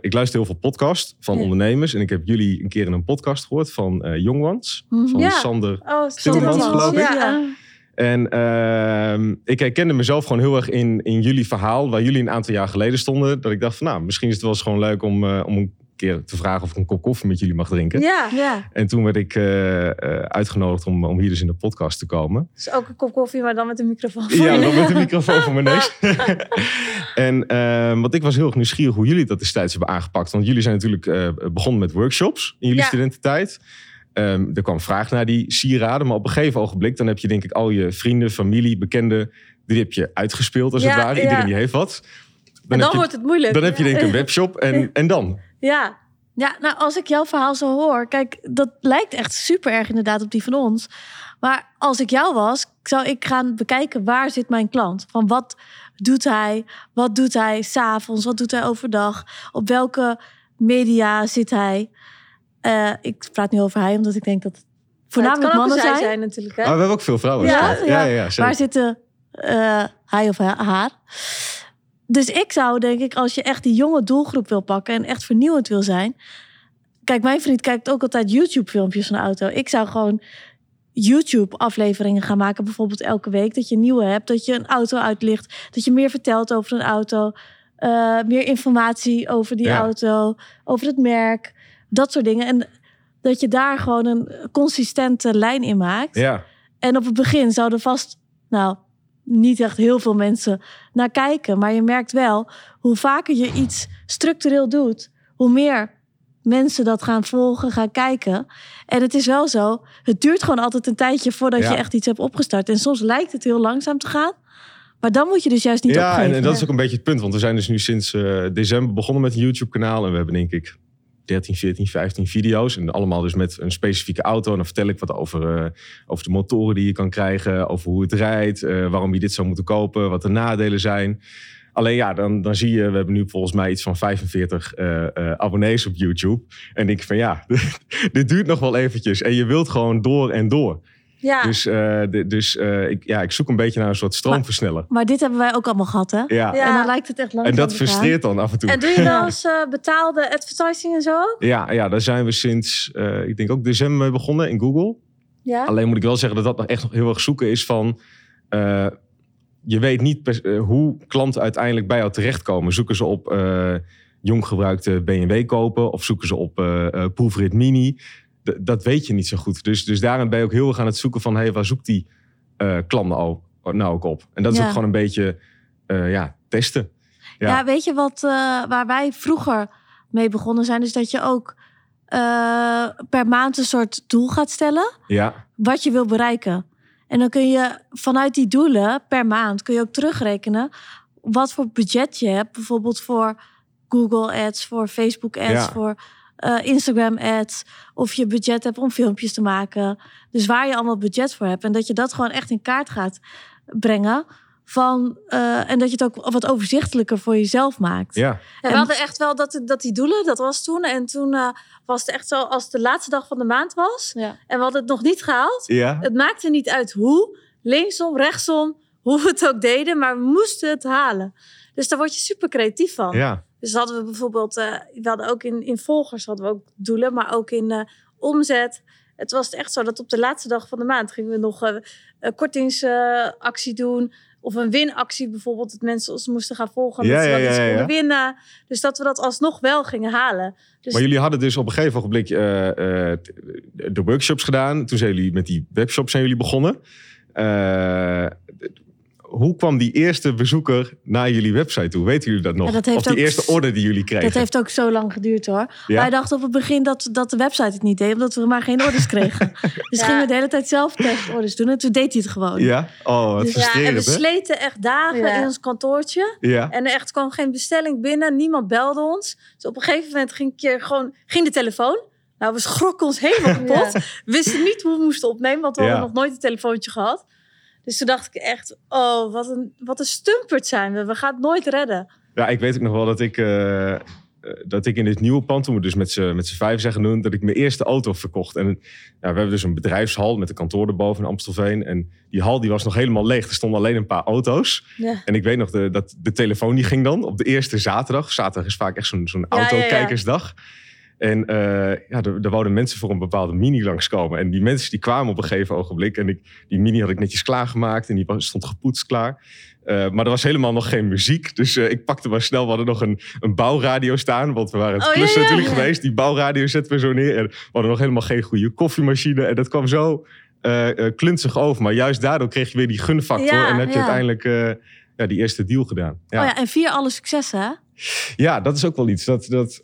Speaker 3: ik luister heel veel podcasts van
Speaker 2: Ja.
Speaker 3: ondernemers. En ik heb jullie een keer in een podcast gehoord van eh Young Ones.
Speaker 2: Mhm.
Speaker 3: Van
Speaker 1: Ja.
Speaker 3: Sander
Speaker 1: Oh,
Speaker 3: geloof ik.
Speaker 1: Ja.
Speaker 3: en ehm, ik herkende mezelf gewoon heel erg in, in jullie verhaal, waar jullie een aantal jaar geleden stonden. Dat ik dacht van nou, misschien is het wel eens gewoon leuk om, om een keer te vragen of ik een kop koffie met jullie mag drinken.
Speaker 1: Ja,
Speaker 2: Ja.
Speaker 3: En toen werd ik eh, eh, uitgenodigd om, om hier dus in de podcast te komen.
Speaker 1: dus ook een kop koffie, maar dan met een microfoon. voor
Speaker 3: Ja, dan met de microfoon voor mijn neus. en eh, want ik was heel erg nieuwsgierig hoe jullie dat destijds hebben aangepakt. Want jullie zijn natuurlijk eh, begonnen met workshops in jullie
Speaker 1: Ja.
Speaker 3: studententijd. Ehm, er kwam vraag naar die sieraden. Maar op een gegeven ogenblik, dan heb je denk ik al je vrienden, familie, bekenden... die heb je uitgespeeld als
Speaker 1: Ja,
Speaker 3: het ware.
Speaker 1: ja.
Speaker 3: Iedereen die heeft wat.
Speaker 1: en dan
Speaker 3: heb je,
Speaker 1: wordt het moeilijk.
Speaker 3: dan heb je denk ik een webshop en, en dan?
Speaker 1: Ja,
Speaker 2: Ja, nou, als ik jouw verhaal zo hoor, kijk, dat lijkt echt super erg inderdaad op die van ons. Maar als ik jou was, zou ik gaan bekijken waar zit mijn klant? Van wat doet hij? Wat doet hij s'avonds? Wat doet hij overdag? Op welke media zit hij? Eh, ik praat nu over hij, omdat ik denk dat het voornamelijk
Speaker 1: het kan ook
Speaker 2: mannen zijn.
Speaker 1: zijn natuurlijk. Hè?
Speaker 3: Maar we hebben ook veel vrouwen.
Speaker 2: Ja,
Speaker 3: gehad. ja, ja, ja.
Speaker 2: Waar zitten eh, hij of ha- haar? Dus ik zou denk ik, als je echt die jonge doelgroep wil pakken en echt vernieuwend wil zijn. Kijk, mijn vriend kijkt ook altijd YouTube-filmpjes van de auto. Ik zou gewoon YouTube-afleveringen gaan maken, bijvoorbeeld elke week. Dat je nieuwe hebt, dat je een auto uitlicht, dat je meer vertelt over een auto, eh, meer informatie over die
Speaker 3: Ja.
Speaker 2: auto, over het merk, dat soort dingen. En dat je daar gewoon een consistente lijn in maakt.
Speaker 3: Ja,
Speaker 2: En op het begin zouden vast, nou, niet echt heel veel mensen naar kijken. Maar je merkt wel, hoe vaker je iets structureel doet, hoe meer mensen dat gaan volgen, gaan kijken. En het is wel zo, het duurt gewoon altijd een tijdje voordat
Speaker 3: Ja.
Speaker 2: je echt iets hebt opgestart. En soms lijkt het heel langzaam te gaan. Maar dan moet je dus juist niet
Speaker 3: ja
Speaker 2: opgeven.
Speaker 3: en, en dat is ook een beetje het punt. Want we zijn dus nu sinds eh, december begonnen met een YouTube-kanaal. En we hebben denk ik 13, 14, 15 video's. En allemaal dus met een specifieke auto. En dan vertel ik wat over, eh, over de motoren die je kan krijgen. Over hoe het rijdt. eh, waarom je dit zou moeten kopen. Wat de nadelen zijn. Alleen ja, dan, dan zie je, we hebben nu volgens mij iets van 45 eh, abonnees op YouTube. En ik van ja, dit duurt nog wel eventjes. En je wilt gewoon door en door.
Speaker 1: Ja.
Speaker 3: Dus, eh, dus eh, ik, ja, ik zoek een beetje naar een soort stroomversneller.
Speaker 2: Maar dit hebben wij ook allemaal gehad, hè?
Speaker 3: Ja.
Speaker 1: Ja.
Speaker 2: En dan lijkt het echt langzaam
Speaker 3: En dat frustreert dan af en toe.
Speaker 1: En doe je wel eens eh, betaalde advertising en zo?
Speaker 3: Ja, ja, daar zijn we sinds, eh, ik denk ook december mee begonnen in Google.
Speaker 1: Ja.
Speaker 3: Alleen moet ik wel zeggen dat dat nog echt nog heel erg zoeken is van... eh, je weet niet hoe klanten uiteindelijk bij jou terechtkomen. Zoeken ze op eh, jong gebruikte BMW kopen of zoeken ze op eh, proefrit mini? Dat weet je niet zo goed. Dus, dus daarin ben je ook heel erg aan het zoeken van... Hey, waar zoekt die eh klant nou, ook- nou ook op? En dat is
Speaker 2: Ja.
Speaker 3: ook gewoon een beetje eh, ja, testen.
Speaker 2: Ja,
Speaker 3: Ja.
Speaker 2: weet je wat, eh, waar wij vroeger mee begonnen zijn? Is dat je ook per maand een soort doel gaat stellen.
Speaker 3: Ja,
Speaker 2: Wat je wil bereiken. En dan kun je vanuit die doelen per maand kun je ook terugrekenen wat voor budget je hebt. Bijvoorbeeld voor Google ads, voor Facebook ads,
Speaker 3: Ja.
Speaker 2: voor eh, Instagram ads. Of je budget hebt om filmpjes te maken. Dus waar je allemaal budget voor hebt. En dat je dat gewoon echt in kaart gaat brengen. Van, eh, en dat je het ook wat overzichtelijker voor jezelf maakt.
Speaker 3: ja.
Speaker 1: En we hadden echt wel dat, dat die doelen, dat was toen. En toen eh, was het echt zo, als het de laatste dag van de maand was.
Speaker 2: Ja.
Speaker 1: En we hadden het nog niet gehaald.
Speaker 3: ja.
Speaker 1: Het maakte niet uit hoe, linksom, rechtsom, hoe we het ook deden. Maar we moesten het halen. Dus daar word je super creatief van.
Speaker 3: ja.
Speaker 1: Dus hadden we bijvoorbeeld, eh, we hadden ook in, in volgers hadden we ook doelen, maar ook in eh, omzet. Het was echt zo dat op de laatste dag van de maand gingen we nog eh, een kortingsactie doen. Of een winactie bijvoorbeeld, dat mensen ons moesten gaan volgen.
Speaker 3: Ja,
Speaker 1: dat ze wel
Speaker 3: ja,
Speaker 1: konden winnen. Dus dat we dat alsnog wel gingen halen. Dus
Speaker 3: Maar jullie hadden dus op een gegeven ogenblik de workshops gedaan. Toen zijn jullie met die webshop zijn jullie begonnen. Hoe kwam die eerste bezoeker naar jullie website toe? Weten jullie dat nog?
Speaker 2: Ja, dat heeft
Speaker 3: of die
Speaker 2: ook-
Speaker 3: eerste order die jullie kregen?
Speaker 2: Dat heeft ook zo lang geduurd hoor.
Speaker 3: Ja?
Speaker 2: Wij dachten op het begin dat, dat de website het niet deed, omdat we maar geen orders kregen. dus
Speaker 1: Ja.
Speaker 2: gingen we de hele tijd zelf testorders doen en toen deed hij het gewoon.
Speaker 3: Ja? Oh, wat
Speaker 2: Dus-
Speaker 1: ja, en we sleten echt dagen
Speaker 2: Ja.
Speaker 1: in ons kantoortje.
Speaker 3: Ja.
Speaker 1: En er echt kwam geen bestelling binnen. Niemand belde ons. Dus op een gegeven moment ging, een keer gewoon, ging de telefoon. Nou, we schrokken ons helemaal kapot. We wisten niet hoe we moesten opnemen, want we
Speaker 3: Ja.
Speaker 1: hadden nog nooit een telefoontje gehad. Dus toen dacht ik echt, oh, wat een, wat een stumperd zijn we. We gaan het nooit redden.
Speaker 3: Ja, ik weet ook nog wel dat ik, eh, eh, dat ik in dit nieuwe pand, toen we dus met z'n vijf zeggen doen, dat ik mijn eerste auto verkocht. En ja, we hebben dus een bedrijfshal met een kantoor erboven in Amstelveen. En die hal die was nog helemaal leeg. Er stonden alleen een paar auto's.
Speaker 1: Ja.
Speaker 3: En ik weet nog de, dat de telefoon die ging dan op de eerste zaterdag. Zaterdag is vaak echt zo'n zo'n
Speaker 1: Ja, ja, ja.
Speaker 3: En eh, ja, er, er wouden mensen voor een bepaalde mini langskomen. En die mensen die kwamen op een gegeven ogenblik. En ik, die mini had ik netjes klaargemaakt en die was, stond gepoetst klaar. Uh, maar er was helemaal nog geen muziek. Dus uh, ik pakte maar snel. We hadden nog een, een bouwradio staan. Want we waren het
Speaker 1: Oh, ja,
Speaker 3: klussen
Speaker 1: ja,
Speaker 3: natuurlijk geweest. Die bouwradio zetten we zo neer. En we hadden nog helemaal geen goede koffiemachine. En dat kwam zo eh eh, klunzig over. Maar juist daardoor kreeg je weer die gunfactor. En heb je uiteindelijk eh, ja, die eerste deal gedaan. Ja.
Speaker 2: Oh ja, en vier alle successen, hè?
Speaker 3: Ja, dat is ook wel iets. Dat, dat,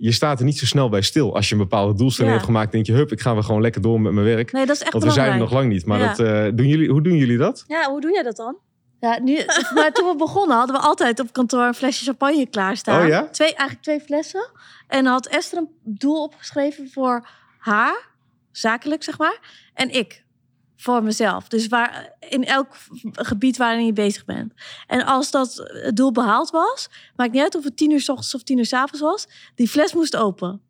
Speaker 3: je staat er niet zo snel bij stil. Als je een bepaalde doelstelling
Speaker 2: Ja.
Speaker 3: hebt gemaakt, denk je, hup, ik ga weer gewoon lekker door met mijn werk.
Speaker 2: Nee, dat is echt
Speaker 3: Want we zijn er nog lang niet. Maar
Speaker 2: Ja.
Speaker 3: dat, eh, doen jullie, hoe doen jullie dat?
Speaker 1: Ja, hoe doe jij dat dan?
Speaker 2: Ja, nu, maar toen we begonnen hadden we altijd op kantoor een flesje champagne klaarstaan.
Speaker 3: Oh ja?
Speaker 2: Twee, eigenlijk twee flessen. En dan had Esther een doel opgeschreven voor haar, zakelijk zeg maar. En ik, voor mezelf. Dus waar, in elk gebied waarin je bezig bent. En als dat het doel behaald was, maakt niet uit of het tien uur s ochtends of tien uur s avonds was, die fles moest open.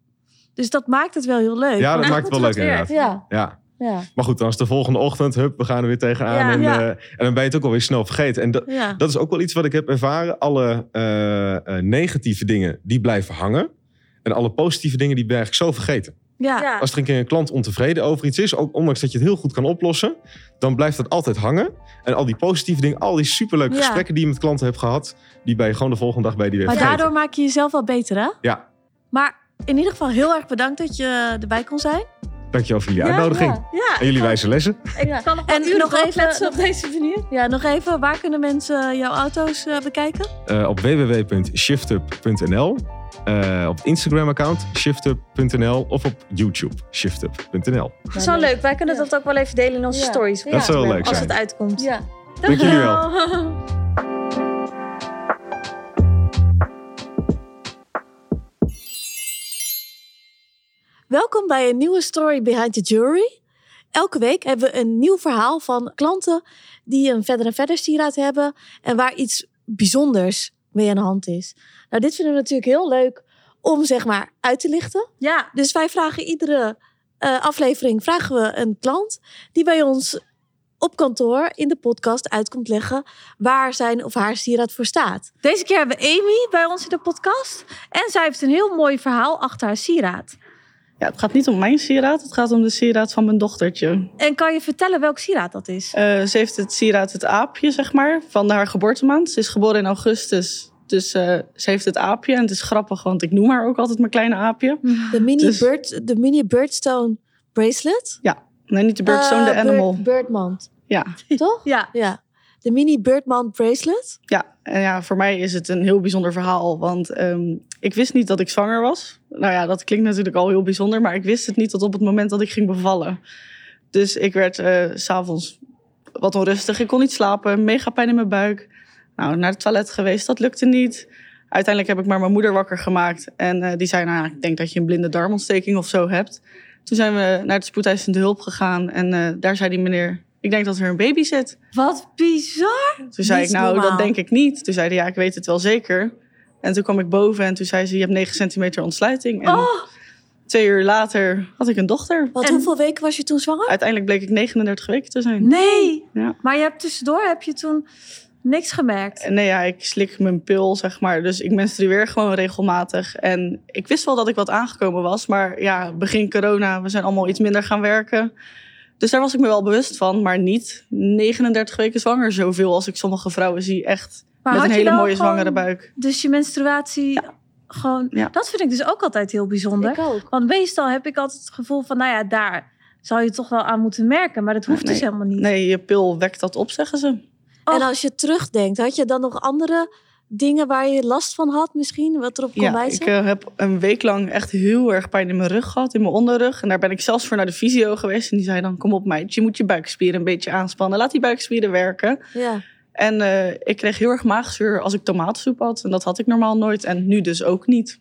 Speaker 2: Dus dat maakt het wel heel leuk.
Speaker 3: Ja, dat maakt het wel leuk inderdaad.
Speaker 2: Ja,
Speaker 3: Ja.
Speaker 2: ja,
Speaker 3: Maar goed, dan is de volgende ochtend, hup, we gaan er weer tegenaan.
Speaker 1: Ja.
Speaker 3: en,
Speaker 2: Ja.
Speaker 3: eh, en dan ben je het ook alweer snel vergeten. En dat,
Speaker 2: ja.
Speaker 3: dat is ook wel iets wat ik heb ervaren. Alle eh, eh, negatieve dingen, die blijven hangen. En alle positieve dingen, die ben eigenlijk zo vergeten.
Speaker 2: Ja.
Speaker 3: Als er een keer een klant ontevreden over iets is, ook ondanks dat je het heel goed kan oplossen, dan blijft dat altijd hangen. En al die positieve dingen, al die superleuke
Speaker 2: Ja.
Speaker 3: gesprekken die je met klanten hebt gehad, die ben je gewoon de volgende dag bij die weer
Speaker 2: Maar
Speaker 3: vergeten.
Speaker 2: daardoor maak je jezelf wel beter, hè?
Speaker 3: Ja,
Speaker 2: Maar in ieder geval heel erg bedankt dat je erbij kon zijn.
Speaker 3: Dankjewel voor jullie
Speaker 1: Ja,
Speaker 3: uitnodiging.
Speaker 2: Ja.
Speaker 1: Ja,
Speaker 3: En jullie wijze lessen.
Speaker 1: ik kan nog
Speaker 2: En nog even-
Speaker 1: op deze manier.
Speaker 2: Ja, nog even, waar kunnen mensen jouw auto's eh, bekijken?
Speaker 3: Eh, op www.shiftup.nl. eh, op Instagram-account shiftup.nl of op YouTube shiftup.nl.
Speaker 1: Dat is wel leuk. Wij kunnen
Speaker 2: Ja.
Speaker 1: dat ook wel even delen in onze
Speaker 2: Ja.
Speaker 1: stories.
Speaker 2: Dat
Speaker 3: zou wel leuk
Speaker 1: Als het uitkomt.
Speaker 2: Ja.
Speaker 3: Dank jullie wel.
Speaker 2: Welkom bij een nieuwe Story Behind the Jewelry. Elke week hebben we een nieuw verhaal van klanten die een verder en verder sieraad hebben en waar iets bijzonders mee aan de hand is. Nou, dit vinden we natuurlijk heel leuk om zeg maar uit te lichten.
Speaker 1: Ja,
Speaker 2: Dus wij vragen iedere eh, aflevering vragen we een klant die bij ons op kantoor in de podcast uit komt leggen waar zijn of haar sieraad voor staat.
Speaker 1: deze keer hebben we Amy bij ons in de podcast. En zij heeft een heel mooi verhaal achter haar sieraad.
Speaker 4: Ja, het gaat niet om mijn sieraad, het gaat om de sieraad van mijn dochtertje.
Speaker 1: En kan je vertellen welk sieraad dat is?
Speaker 4: Eh, ze heeft het sieraad het aapje, zeg maar, van haar geboortemaand. Ze is geboren in augustus, dus eh, ze heeft het aapje. En het is grappig, want ik noem haar ook altijd mijn kleine aapje.
Speaker 2: De mini,
Speaker 4: Dus-
Speaker 2: bird, de mini birdstone bracelet.
Speaker 4: Nee, niet de birdstone, de
Speaker 2: Eh,
Speaker 4: animal.
Speaker 2: bird- birdmand,
Speaker 4: Ja,
Speaker 2: toch?
Speaker 1: Ja,
Speaker 2: Ja. De mini birdmand bracelet.
Speaker 4: ja. En ja, voor mij is het een heel bijzonder verhaal. Want ehm, ik wist niet dat ik zwanger was. Nou ja, dat klinkt natuurlijk al heel bijzonder. Maar ik wist het niet tot op het moment dat ik ging bevallen. Dus ik werd eh, s s'avonds wat onrustig. Ik kon niet slapen. Mega pijn in mijn buik. Nou, naar het toilet geweest. Dat lukte niet. Uiteindelijk heb ik maar mijn moeder wakker gemaakt. En eh, die zei, nou ik denk dat je een blinde darmontsteking of zo hebt. Toen zijn we naar de spoedeisende hulp gegaan. En eh, daar zei die meneer, ik denk dat er een baby zit.
Speaker 1: wat bizar.
Speaker 4: Toen zei ik, nou,
Speaker 2: normaal.
Speaker 4: dat denk ik niet. Toen zei hij, ja, ik weet het wel zeker. En toen kwam ik boven en toen zei ze, je hebt 9 centimeter ontsluiting. En
Speaker 1: Oh,
Speaker 4: twee uur later had ik een dochter.
Speaker 2: Want
Speaker 1: En-
Speaker 2: hoeveel weken was je toen zwanger?
Speaker 4: Uiteindelijk bleek ik 39 weken te zijn.
Speaker 1: nee.
Speaker 4: Ja.
Speaker 1: Maar je hebt tussendoor heb je toen niks gemerkt.
Speaker 4: Nee, ja, ik slik mijn pil, zeg maar. Dus ik menstrueer gewoon regelmatig. En ik wist wel dat ik wat aangekomen was. Maar ja, begin corona, we zijn allemaal iets minder gaan werken. Dus daar was ik me wel bewust van. Maar niet 39 weken zwanger. Zoveel als ik sommige vrouwen zie. Echt
Speaker 1: Maar
Speaker 4: met een hele mooie zwangere buik.
Speaker 1: Dus je menstruatie gewoon...
Speaker 4: Ja.
Speaker 1: Dat vind ik dus ook altijd heel bijzonder.
Speaker 2: Ik ook.
Speaker 1: Want meestal heb ik altijd het gevoel van... Nou ja, daar zou je toch wel aan moeten merken. Maar dat hoeft
Speaker 4: Nee.
Speaker 1: dus helemaal niet.
Speaker 4: Nee, je pil wekt dat op, zeggen ze.
Speaker 1: Oh.
Speaker 2: En als je terugdenkt, had je dan nog andere dingen waar je last van had misschien? Wat erop kon
Speaker 4: Ja,
Speaker 2: wijzen?
Speaker 4: ik eh, heb een week lang echt heel erg pijn in mijn rug gehad, in mijn onderrug. En daar ben ik zelfs voor naar de fysio geweest. En die zei dan, kom op meid, je moet je buikspieren een beetje aanspannen. Laat die buikspieren werken.
Speaker 2: Ja.
Speaker 4: En eh, ik kreeg heel erg maagzuur als ik tomatensoep had. En dat had ik normaal nooit. En nu dus ook niet.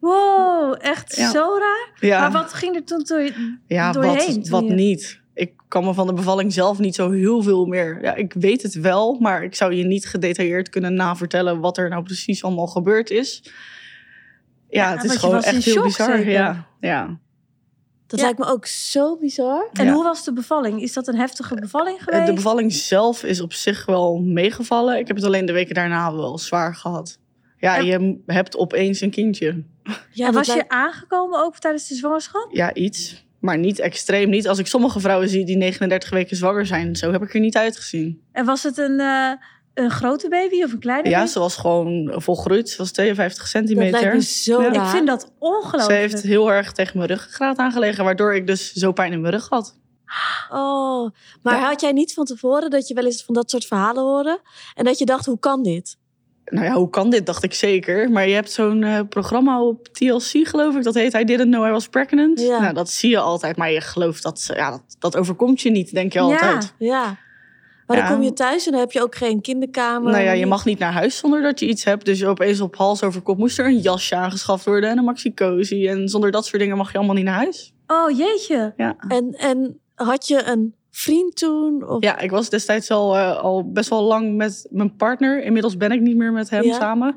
Speaker 1: Wow, echt
Speaker 4: Ja.
Speaker 1: zo raar.
Speaker 4: Ja,
Speaker 1: Maar wat ging er toen door,
Speaker 4: ja
Speaker 1: doorheen?
Speaker 4: wat, wat
Speaker 1: je-
Speaker 4: niet. Ik kan me van de bevalling zelf niet zo heel veel meer... Ja, ik weet het wel, maar ik zou je niet gedetailleerd kunnen navertellen... wat er nou precies allemaal gebeurd is. Ja,
Speaker 1: Ja,
Speaker 4: het is gewoon echt heel
Speaker 1: shock
Speaker 4: bizar. Ja, ja.
Speaker 2: Dat
Speaker 1: Ja.
Speaker 2: lijkt me ook zo bizar.
Speaker 1: En
Speaker 4: Ja.
Speaker 1: hoe was de bevalling? Is dat een heftige bevalling
Speaker 4: Eh,
Speaker 1: geweest?
Speaker 4: De bevalling zelf is op zich wel meegevallen. Ik heb het alleen de weken daarna wel zwaar gehad. Ja,
Speaker 1: En-
Speaker 4: je hebt opeens een kindje.
Speaker 2: Ja,
Speaker 1: was
Speaker 2: lijkt-
Speaker 1: je aangekomen ook tijdens de zwangerschap?
Speaker 4: Ja, iets. Maar niet extreem. Niet als ik sommige vrouwen zie die 39 weken zwanger zijn. Zo heb ik er niet uitgezien.
Speaker 1: En was het een, eh, een grote baby of een kleine
Speaker 4: Ja,
Speaker 1: baby?
Speaker 4: ze was gewoon volgroeid. Ze was 52
Speaker 2: dat lijkt
Speaker 4: centimeter.
Speaker 2: me zo
Speaker 4: Ja.
Speaker 2: raar.
Speaker 1: Ik vind dat
Speaker 4: Ze
Speaker 1: ongelooflijk.
Speaker 4: heeft heel erg tegen mijn ruggengraat aangelegen. Waardoor ik dus zo pijn in mijn rug had.
Speaker 2: Oh, maar
Speaker 4: Ja.
Speaker 2: had jij niet van tevoren dat je wel eens van dat soort verhalen hoorde? En dat je dacht, hoe kan dit?
Speaker 4: Nou ja, hoe kan dit? Dacht ik zeker. Maar je hebt zo'n eh, programma op TLC, geloof ik. Dat heet I Didn't Know I Was Pregnant.
Speaker 2: Ja.
Speaker 4: Nou, dat zie je altijd. Maar je gelooft dat, ze- ja, dat, dat overkomt je niet, denk je altijd.
Speaker 2: Ja. Maar
Speaker 4: Ja.
Speaker 2: dan kom je thuis en dan heb je ook geen kinderkamer.
Speaker 4: Nou ja, je mag niet naar huis zonder dat je iets hebt. Dus opeens op hals over kop moest er een jasje aangeschaft worden en een maxi-cozy. En zonder dat soort dingen mag je allemaal niet naar huis.
Speaker 1: Oh jeetje.
Speaker 4: Ja,
Speaker 2: En, en had je een vriend toen? Of...
Speaker 4: ja ik was destijds al, eh, al best wel lang met mijn partner. Inmiddels ben ik niet meer met hem
Speaker 2: Ja.
Speaker 4: samen.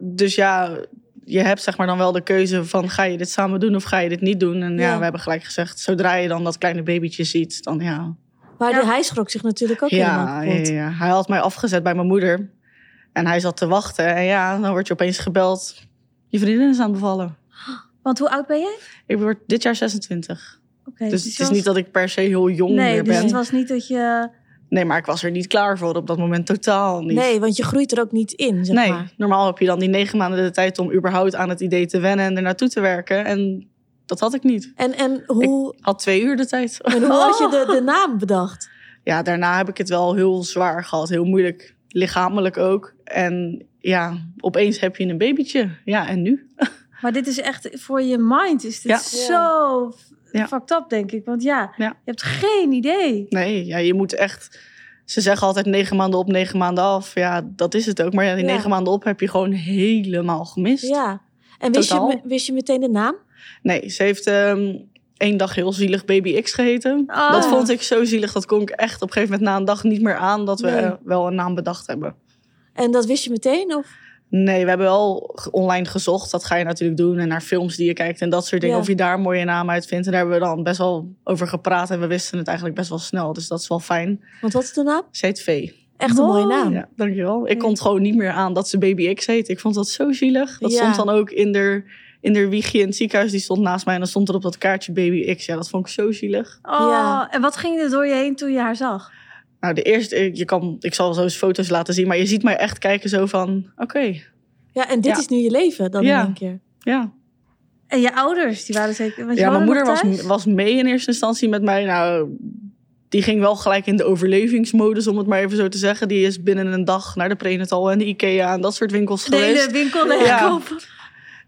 Speaker 4: Dus ja, je hebt zeg maar dan wel de keuze van ga je dit samen doen of ga je dit niet doen. En ja,
Speaker 2: Ja.
Speaker 4: we hebben gelijk gezegd, zodra je dan dat kleine babytje ziet, dan ja.
Speaker 2: Maar
Speaker 1: Ja.
Speaker 2: hij schrok zich natuurlijk ook
Speaker 4: Ja,
Speaker 2: helemaal
Speaker 4: ja, hij had mij afgezet bij mijn moeder. En hij zat te wachten. En ja, dan word je opeens gebeld. Je vriendin is aan het bevallen.
Speaker 1: Want hoe oud ben jij?
Speaker 4: Ik word dit jaar 26. Dus
Speaker 1: je
Speaker 4: het is niet dat ik per se heel jong
Speaker 1: Nee,
Speaker 4: meer
Speaker 1: dus
Speaker 4: ben.
Speaker 1: het was niet dat je...
Speaker 4: Nee, maar ik was er niet klaar voor op dat moment. Totaal niet.
Speaker 2: Nee, want je groeit er ook niet in, zeg
Speaker 4: Nee,
Speaker 2: maar.
Speaker 4: normaal heb je dan die negen maanden de tijd om überhaupt aan het idee te wennen en er naartoe te werken. En dat had ik niet.
Speaker 2: En, en hoe,
Speaker 4: Ik had twee uur de tijd.
Speaker 2: en hoe had je de, de naam bedacht?
Speaker 4: Ja, daarna heb ik het wel heel zwaar gehad. Heel moeilijk. Lichamelijk ook. En ja, opeens heb je een babytje. Ja, en nu?
Speaker 1: Maar dit is echt voor je mind is dit
Speaker 4: Ja.
Speaker 1: zo
Speaker 4: Ja.
Speaker 1: fucked up, denk ik. Want ja,
Speaker 4: Ja.
Speaker 1: je hebt geen idee.
Speaker 4: Nee, ja, je moet echt... Ze zeggen altijd negen maanden op, negen maanden af. Ja, dat is het ook. Maar ja, die
Speaker 2: Ja.
Speaker 4: negen maanden op heb je gewoon helemaal gemist.
Speaker 2: Ja. En wist je,
Speaker 4: Totaal.
Speaker 2: wist je meteen de naam?
Speaker 4: Nee, ze heeft ehm één dag heel zielig Baby X geheten.
Speaker 1: Oh.
Speaker 4: Dat vond ik zo zielig. Dat kon ik echt op een gegeven moment na een dag niet meer aan... dat we
Speaker 2: Nee.
Speaker 4: wel een naam bedacht hebben.
Speaker 2: En dat wist je meteen? Of?
Speaker 4: Nee, we hebben wel online gezocht. Dat ga je natuurlijk doen. En naar films die je kijkt en dat soort dingen.
Speaker 2: Ja.
Speaker 4: Of je daar een mooie naam uit vindt. En daar hebben we dan best wel over gepraat. En we wisten het eigenlijk best wel snel. Dus dat is wel fijn.
Speaker 2: Want wat is de naam?
Speaker 4: Ze heet V.
Speaker 2: Echt een mooie
Speaker 1: Mooi.
Speaker 2: naam.
Speaker 4: Ja, dankjewel. Ik kon het gewoon niet meer aan dat ze Baby X heet. Ik vond dat zo zielig. Dat
Speaker 2: Ja.
Speaker 4: stond dan ook in de, in de wiegje in het ziekenhuis. Die stond naast mij. En dan stond er op dat kaartje Baby X. Ja, dat vond ik zo zielig.
Speaker 1: Oh,
Speaker 2: Ja.
Speaker 1: En wat ging er door je heen toen je haar zag?
Speaker 4: Nou, de eerste... Je kan, ik zal zo eens foto's laten zien. Maar je ziet mij echt kijken zo van... Oké,
Speaker 2: Ja, en dit
Speaker 4: Ja.
Speaker 2: is nu je leven dan
Speaker 4: Ja.
Speaker 2: in één keer.
Speaker 4: ja.
Speaker 1: En je ouders, die waren zeker...
Speaker 4: Ja, mijn moeder was, was mee in eerste instantie met mij. Nou, die ging wel gelijk in de overlevingsmodus, om het maar even zo te zeggen. Die is binnen een dag naar de Prenatal en de Ikea en dat soort winkels
Speaker 1: De
Speaker 4: geweest.
Speaker 1: hele winkel
Speaker 2: Ja.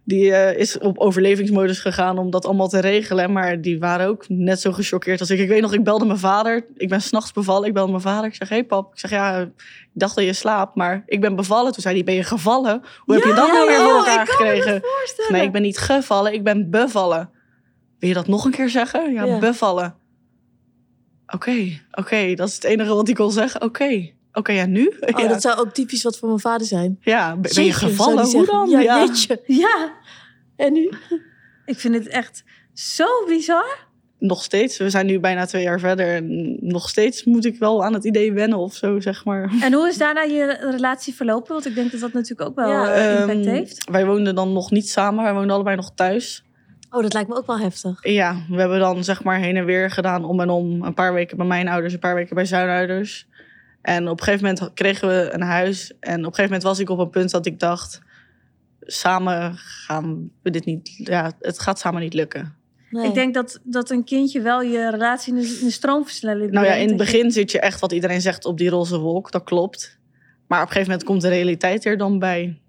Speaker 4: Die eh, is op overlevingsmodus gegaan om dat allemaal te regelen. Maar die waren ook net zo gechoqueerd als ik. Ik weet nog, ik belde mijn vader. Ik ben s'nachts bevallen. Ik belde mijn vader. Ik zeg, hé hey pap. Ik zeg, ja, ik dacht dat je slaapt, maar ik ben bevallen. Toen zei hij, ben je gevallen? Hoe heb je dat nou weer voor
Speaker 1: oh,
Speaker 4: elkaar
Speaker 1: kan me
Speaker 4: gekregen? Nee, ik ben niet gevallen, ik ben bevallen. Wil je dat nog een keer zeggen? Ja,
Speaker 2: Ja.
Speaker 4: bevallen. Oké, oké, dat is het enige wat ik kon zeggen. Oké, oké, ja, nu?
Speaker 2: Oh,
Speaker 4: ja,
Speaker 2: dat zou ook typisch wat voor mijn vader zijn.
Speaker 4: ja, ben je
Speaker 2: Jeetje,
Speaker 4: gevallen? Hoe dan?
Speaker 2: Ja,
Speaker 4: Ja.
Speaker 2: jeetje.
Speaker 1: Ja,
Speaker 2: En nu?
Speaker 1: ik vind het echt zo bizar.
Speaker 4: Nog steeds, we zijn nu bijna twee jaar verder. En nog steeds moet ik wel aan het idee wennen of zo, zeg maar.
Speaker 1: En hoe is daarna je relatie verlopen? Want ik denk dat dat natuurlijk ook wel
Speaker 2: Ja,
Speaker 1: eh, impact
Speaker 4: Ehm,
Speaker 1: heeft.
Speaker 4: Wij woonden dan nog niet samen, wij woonden allebei nog thuis.
Speaker 2: Oh, dat lijkt me ook wel heftig.
Speaker 4: Ja, we hebben dan zeg maar heen en weer gedaan om en om. Een paar weken bij mijn ouders, een paar weken bij zijn ouders. En op een gegeven moment kregen we een huis. En op een gegeven moment was ik op een punt dat ik dacht... samen gaan we dit niet... Ja, het gaat samen niet lukken.
Speaker 2: Nee.
Speaker 1: Ik denk dat, dat een kindje wel je relatie in een, in een stroomversnelling
Speaker 4: Nou ja, in het begin zit je echt wat iedereen zegt op die roze wolk. Dat klopt. Maar op een gegeven moment komt de realiteit er dan bij.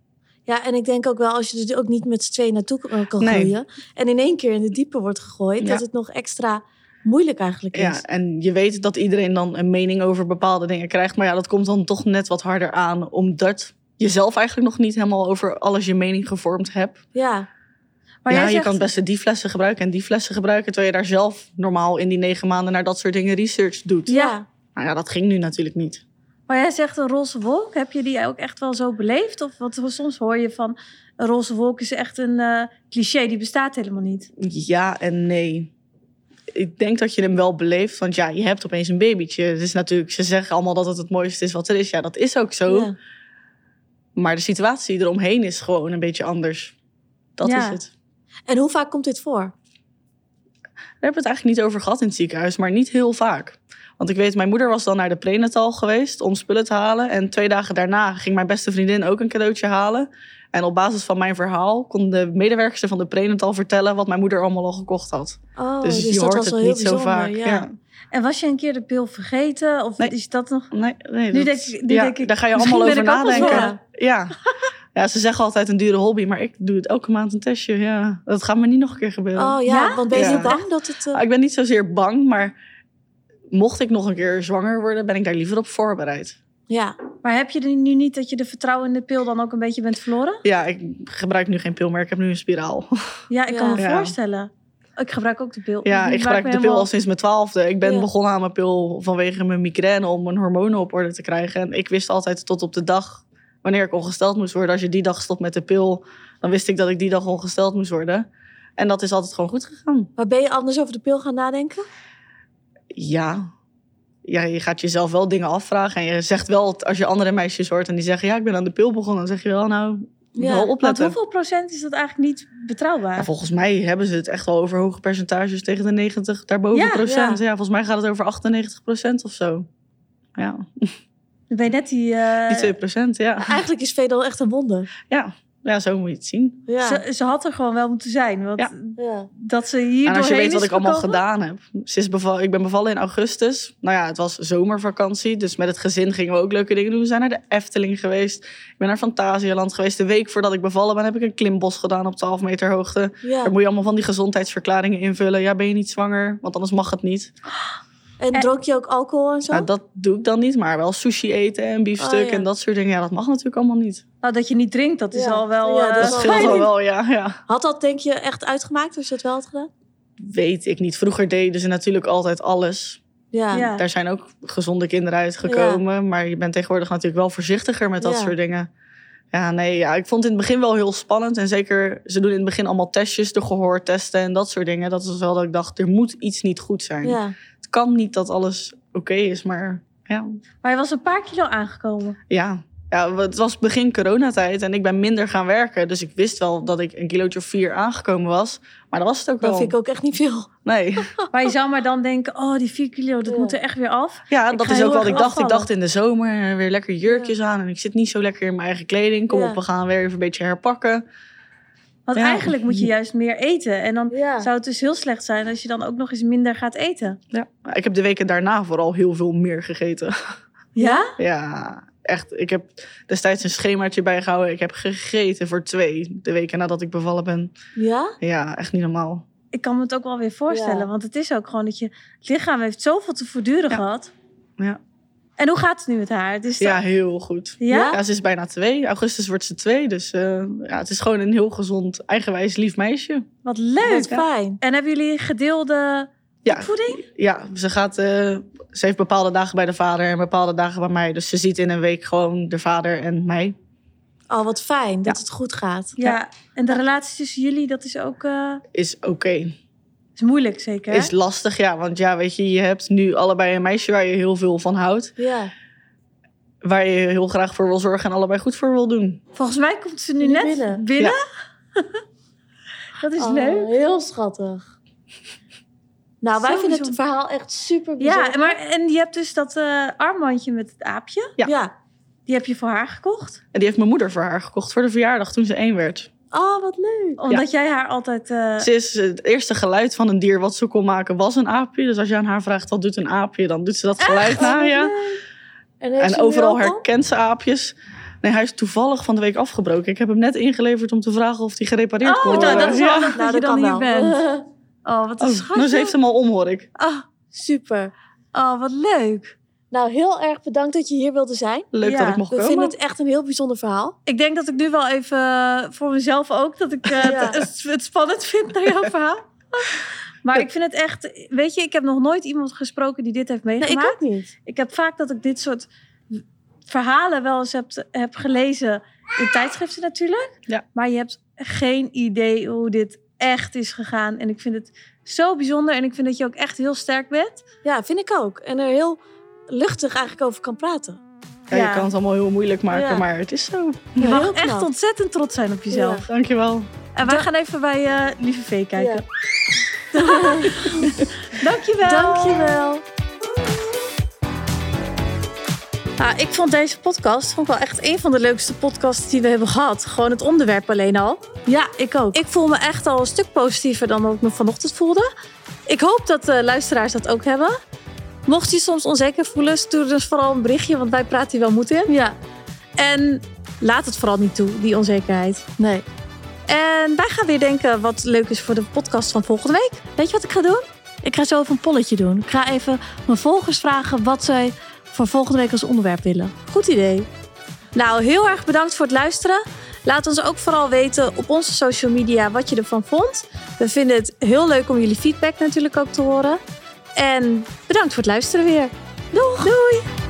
Speaker 2: Ja, en ik denk ook wel als je er ook niet met z'n tweeën naartoe kan
Speaker 4: Nee.
Speaker 2: groeien. En in één keer in de diepe wordt gegooid.
Speaker 4: Ja.
Speaker 2: Dat het nog extra moeilijk eigenlijk is.
Speaker 4: Ja, en je weet dat iedereen dan een mening over bepaalde dingen krijgt. Maar ja, dat komt dan toch net wat harder aan. Omdat je zelf eigenlijk nog niet helemaal over alles je mening gevormd hebt.
Speaker 2: Ja.
Speaker 1: Maar
Speaker 4: ja,
Speaker 1: jij
Speaker 4: je
Speaker 1: zegt,
Speaker 4: kan best die flessen gebruiken en die flessen gebruiken. Terwijl je daar zelf normaal in die negen maanden naar dat soort dingen research doet.
Speaker 2: Ja.
Speaker 4: Nou ja, dat ging nu natuurlijk niet.
Speaker 1: maar jij zegt een roze wolk. Heb je die ook echt wel zo beleefd? Of wat, soms hoor je van een roze wolk is echt een eh, cliché. Die bestaat helemaal niet.
Speaker 4: Ja en nee. Ik denk dat je hem wel beleeft. Want ja, je hebt opeens een babytje. Het is natuurlijk, ze zeggen allemaal dat het het mooiste is wat er is. Ja, dat is ook zo.
Speaker 2: Ja.
Speaker 4: Maar de situatie eromheen is gewoon een beetje anders. Dat
Speaker 1: Ja.
Speaker 4: is het.
Speaker 2: En hoe vaak komt dit voor?
Speaker 4: Daar hebben we het eigenlijk niet over gehad in het ziekenhuis, maar niet heel vaak. Want ik weet, mijn moeder was dan naar de prenatal geweest om spullen te halen. En twee dagen daarna ging mijn beste vriendin ook een cadeautje halen. En op basis van mijn verhaal kon de medewerkster van de prenatal vertellen wat mijn moeder allemaal al gekocht had.
Speaker 2: Oh,
Speaker 4: dus, je
Speaker 2: dat
Speaker 4: hoort
Speaker 2: was
Speaker 4: het
Speaker 2: wel heel
Speaker 4: niet zo
Speaker 2: bijzonder,
Speaker 4: vaak. Ja.
Speaker 1: En was je een keer de pil vergeten? Of
Speaker 4: Nee.
Speaker 1: is dat nog...
Speaker 4: Nee, nee,
Speaker 1: Nu
Speaker 4: dat-
Speaker 1: denk ik- nu
Speaker 4: ja,
Speaker 1: denk ik,
Speaker 4: daar ga je allemaal over nadenken. Ja. ja, ze zeggen altijd een dure hobby, maar ik doe het elke maand een testje. Ja, dat gaat me niet nog een keer gebeuren.
Speaker 2: Oh ja,
Speaker 1: Ja?
Speaker 2: want ben je
Speaker 4: Ja.
Speaker 2: bang dat het... eh,
Speaker 4: Ah, Ik ben niet zozeer bang, maar mocht ik nog een keer zwanger worden, ben ik daar liever op voorbereid.
Speaker 2: ja,
Speaker 1: Maar heb je er nu niet dat je de vertrouwen in de pil dan ook een beetje bent verloren?
Speaker 4: Ja, ik gebruik nu geen pil meer. Ik heb nu een spiraal.
Speaker 1: Ja, ik
Speaker 2: Ja.
Speaker 1: kan me
Speaker 4: Ja.
Speaker 1: voorstellen. Ik gebruik ook de pil.
Speaker 4: Ja, ik gebruik de pil al sinds mijn twaalfde. Ik ben
Speaker 2: Ja.
Speaker 4: begonnen aan mijn pil vanwege mijn migraine om mijn hormonen op orde te krijgen. En ik wist altijd tot op de dag wanneer ik ongesteld moest worden. Als je die dag stopt met de pil, dan wist ik dat ik die dag ongesteld moest worden. En dat is altijd gewoon goed gegaan.
Speaker 2: maar ben je anders over de pil gaan nadenken?
Speaker 4: Ja. Ja, je gaat jezelf wel dingen afvragen. En je zegt wel, als je andere meisjes hoort en die zeggen... ja, ik ben aan de pil begonnen. Dan zeg je wel, nou,
Speaker 2: Ja,
Speaker 4: wel opletten.
Speaker 1: hoeveel procent is dat eigenlijk niet betrouwbaar?
Speaker 4: Ja, volgens mij hebben ze het echt wel over hoge percentages tegen de 90, daarboven
Speaker 1: Ja,
Speaker 4: procent.
Speaker 2: ja.
Speaker 4: Ja. volgens mij gaat het over 98 procent of zo. Ja,
Speaker 1: Dan ben je net die... eh,
Speaker 4: die 2 procent, ja.
Speaker 2: Eigenlijk is Vedal echt een wonder.
Speaker 4: ja. Ja, zo moet je het zien.
Speaker 2: Ja.
Speaker 1: ze, ze had er gewoon wel moeten zijn. Want
Speaker 4: Ja.
Speaker 1: dat ze hier
Speaker 4: en als je weet wat ik allemaal gedaan heb. Ze is beval, ik ben bevallen in augustus. Nou ja, het was zomervakantie. Dus met het gezin gingen we ook leuke dingen doen. We zijn naar de Efteling geweest. Ik ben naar Fantasialand geweest. De week voordat ik bevallen ben, heb ik een klimbos gedaan op 12 meter hoogte.
Speaker 2: ja.
Speaker 4: Daar moet je allemaal van die gezondheidsverklaringen invullen. Ja, ben je niet zwanger? Want anders mag het niet.
Speaker 2: En dronk je ook alcohol en zo?
Speaker 4: Nou, dat doe ik dan niet, maar wel sushi eten en biefstuk
Speaker 2: Oh, ja.
Speaker 4: en dat soort dingen. Ja, dat mag natuurlijk allemaal niet.
Speaker 1: Nou, dat je niet drinkt, dat is
Speaker 2: Ja.
Speaker 1: al wel...
Speaker 2: Ja,
Speaker 1: eh,
Speaker 2: dat
Speaker 4: Dat
Speaker 2: is
Speaker 4: scheelt al wel, ja, ja.
Speaker 2: Had dat denk je echt uitgemaakt als je het wel had gedaan?
Speaker 4: Weet ik niet. Vroeger deden ze natuurlijk altijd alles.
Speaker 2: Ja.
Speaker 1: Ja.
Speaker 4: Daar zijn ook gezonde kinderen uitgekomen. Maar je bent tegenwoordig natuurlijk wel voorzichtiger met dat
Speaker 2: Ja.
Speaker 4: soort dingen. Ja, nee, ja, ik vond het in het begin wel heel spannend. En zeker, ze doen in het begin allemaal testjes, de gehoortesten en dat soort dingen. Dat was wel dat ik dacht, er moet iets niet goed zijn.
Speaker 2: ja.
Speaker 4: Het kan niet dat alles oké is, maar ja,
Speaker 1: Maar je was een paar kilo aangekomen.
Speaker 4: Ja. Ja, het was begin coronatijd en ik ben minder gaan werken. Dus ik wist wel dat ik een kilootje of vier aangekomen was. Maar dat was het ook
Speaker 2: Dat
Speaker 4: wel.
Speaker 2: vind ik ook echt niet veel.
Speaker 4: Nee.
Speaker 1: Maar je zou maar dan denken, oh, die vier kilo, dat
Speaker 2: Ja.
Speaker 1: moet er echt weer af.
Speaker 4: Ja,
Speaker 1: Ik
Speaker 4: dat is ook wat ik dacht. Ik dacht in de zomer eh, weer lekker jurkjes aan. En ik zit niet zo lekker in mijn eigen kleding. Kom
Speaker 2: Ja.
Speaker 4: op, we gaan weer even een beetje herpakken.
Speaker 1: Want eigenlijk moet je juist meer eten. En dan zou het dus heel slecht zijn als je dan ook nog eens minder gaat eten.
Speaker 4: Ja. Ik heb de weken daarna vooral heel veel meer gegeten.
Speaker 1: Ja?
Speaker 4: Ja, echt. Ik heb destijds een schemaatje bijgehouden. Ik heb gegeten voor twee de weken nadat ik bevallen ben.
Speaker 2: Ja?
Speaker 4: Ja, echt niet normaal.
Speaker 1: Ik kan me het ook wel weer voorstellen.
Speaker 2: Ja.
Speaker 1: Want het is ook gewoon dat je... Het lichaam heeft zoveel te voortduren
Speaker 4: Ja.
Speaker 1: gehad.
Speaker 4: Ja.
Speaker 1: En hoe gaat het nu met haar? Het is
Speaker 4: Ja, heel goed.
Speaker 1: Ja?
Speaker 4: Ja, ze is bijna twee. Augustus wordt ze twee. Dus eh, ja, het is gewoon een heel gezond, eigenwijs, lief meisje.
Speaker 1: Wat leuk.
Speaker 2: Wat fijn.
Speaker 1: En hebben jullie gedeelde
Speaker 4: Ja,
Speaker 1: voeding?
Speaker 4: ja ze, gaat, eh, ze heeft bepaalde dagen bij de vader en bepaalde dagen bij mij. Dus ze ziet in een week gewoon de vader en mij.
Speaker 2: Oh, wat fijn dat
Speaker 4: Ja.
Speaker 2: het goed gaat.
Speaker 1: Ja. En de relatie tussen jullie, dat is ook... eh,
Speaker 4: Is oké.
Speaker 1: is moeilijk zeker, hè?
Speaker 4: Is lastig, ja. Want ja, weet je, je hebt nu allebei een meisje waar je heel veel van houdt.
Speaker 2: Ja.
Speaker 4: Waar je heel graag voor wil zorgen en allebei goed voor wil doen.
Speaker 1: Volgens mij komt ze nu net
Speaker 2: binnen.
Speaker 1: binnen. dat is
Speaker 2: Oh,
Speaker 1: leuk.
Speaker 2: Heel schattig. Nou, wij
Speaker 1: Zo
Speaker 2: vinden het verhaal echt super bijzonder.
Speaker 1: Ja, maar, en je hebt dus dat eh, armbandje met het aapje.
Speaker 4: Ja.
Speaker 2: Ja.
Speaker 1: Die heb je voor haar gekocht.
Speaker 4: En die heeft mijn moeder voor haar gekocht voor de verjaardag toen ze één werd.
Speaker 2: Oh, wat leuk.
Speaker 1: Omdat jij haar altijd... eh,
Speaker 4: Ze is, het eerste geluid van een dier wat ze kon maken was een aapje. Dus als je aan haar vraagt wat doet een aapje, dan doet ze dat geluid
Speaker 2: Oh,
Speaker 4: na. Ja.
Speaker 2: En,
Speaker 4: overal herkent ze aapjes. Nee, hij is toevallig van de week afgebroken. Ik heb hem net ingeleverd om te vragen of hij gerepareerd
Speaker 1: Oh,
Speaker 4: kon
Speaker 1: nou,
Speaker 4: worden.
Speaker 1: dat is wel
Speaker 4: Ja.
Speaker 1: dat
Speaker 2: Nou,
Speaker 1: je
Speaker 2: dat
Speaker 1: dan
Speaker 2: kan
Speaker 1: hier
Speaker 2: wel.
Speaker 1: bent. Oh, wat een
Speaker 4: Oh,
Speaker 1: schatje.
Speaker 4: nou, ze heeft hem al om, hoor ik.
Speaker 1: Ah,
Speaker 2: Super.
Speaker 1: oh, wat leuk.
Speaker 2: Nou, heel erg bedankt dat je hier wilde zijn.
Speaker 4: Leuk
Speaker 1: Ja,
Speaker 4: dat ik mocht
Speaker 2: We
Speaker 4: komen.
Speaker 2: vinden het echt een heel bijzonder verhaal.
Speaker 1: Ik denk dat ik nu wel even eh, voor mezelf ook... dat ik eh,
Speaker 2: Ja.
Speaker 1: het, het spannend vind naar jouw verhaal. Maar ik vind het echt... Weet je, ik heb nog nooit iemand gesproken die dit heeft
Speaker 2: Nee,
Speaker 1: meegemaakt.
Speaker 2: ik ook niet.
Speaker 1: Ik heb vaak dat ik dit soort verhalen wel eens heb, heb gelezen in tijdschriften natuurlijk.
Speaker 4: Ja.
Speaker 1: Maar je hebt geen idee hoe dit echt is gegaan. En ik vind het zo bijzonder. En ik vind dat je ook echt heel sterk bent.
Speaker 2: Ja, vind ik ook. En er heel luchtig eigenlijk over kan praten.
Speaker 4: Ja,
Speaker 2: Ja.
Speaker 4: Je kan het allemaal heel moeilijk maken,
Speaker 2: Ja.
Speaker 4: maar het is zo.
Speaker 2: Je
Speaker 1: Ja,
Speaker 2: mag
Speaker 1: heel
Speaker 2: echt
Speaker 1: knap.
Speaker 2: ontzettend trots zijn op jezelf.
Speaker 4: Dankjewel.
Speaker 2: En wij gaan even bij eh, Lieve V kijken. Dankjewel. Dankjewel.
Speaker 1: Nou, ik vond deze podcast vond ik wel echt een van de leukste podcasts die we hebben gehad. Gewoon het onderwerp alleen al.
Speaker 2: Ja, ik ook.
Speaker 1: Ik voel me echt al een stuk positiever dan dat ik me vanochtend voelde. Ik hoop dat de luisteraars dat ook hebben. Mocht je soms onzeker voelen, stuur dus vooral een berichtje, want wij praten hier wel moed in.
Speaker 2: Ja,
Speaker 1: En laat het vooral niet toe, die onzekerheid.
Speaker 2: nee.
Speaker 1: En wij gaan weer denken wat leuk is voor de podcast van volgende week. Weet je wat ik ga doen?
Speaker 2: Ik ga zo even een polletje doen. Ik ga even mijn volgers vragen wat zij voor volgende week als onderwerp willen.
Speaker 1: Goed idee. Nou, heel erg bedankt voor het luisteren. Laat ons ook vooral weten op onze social media wat je ervan vond. We vinden het heel leuk om jullie feedback natuurlijk ook te horen. En bedankt voor het luisteren weer. Doeg! Doei!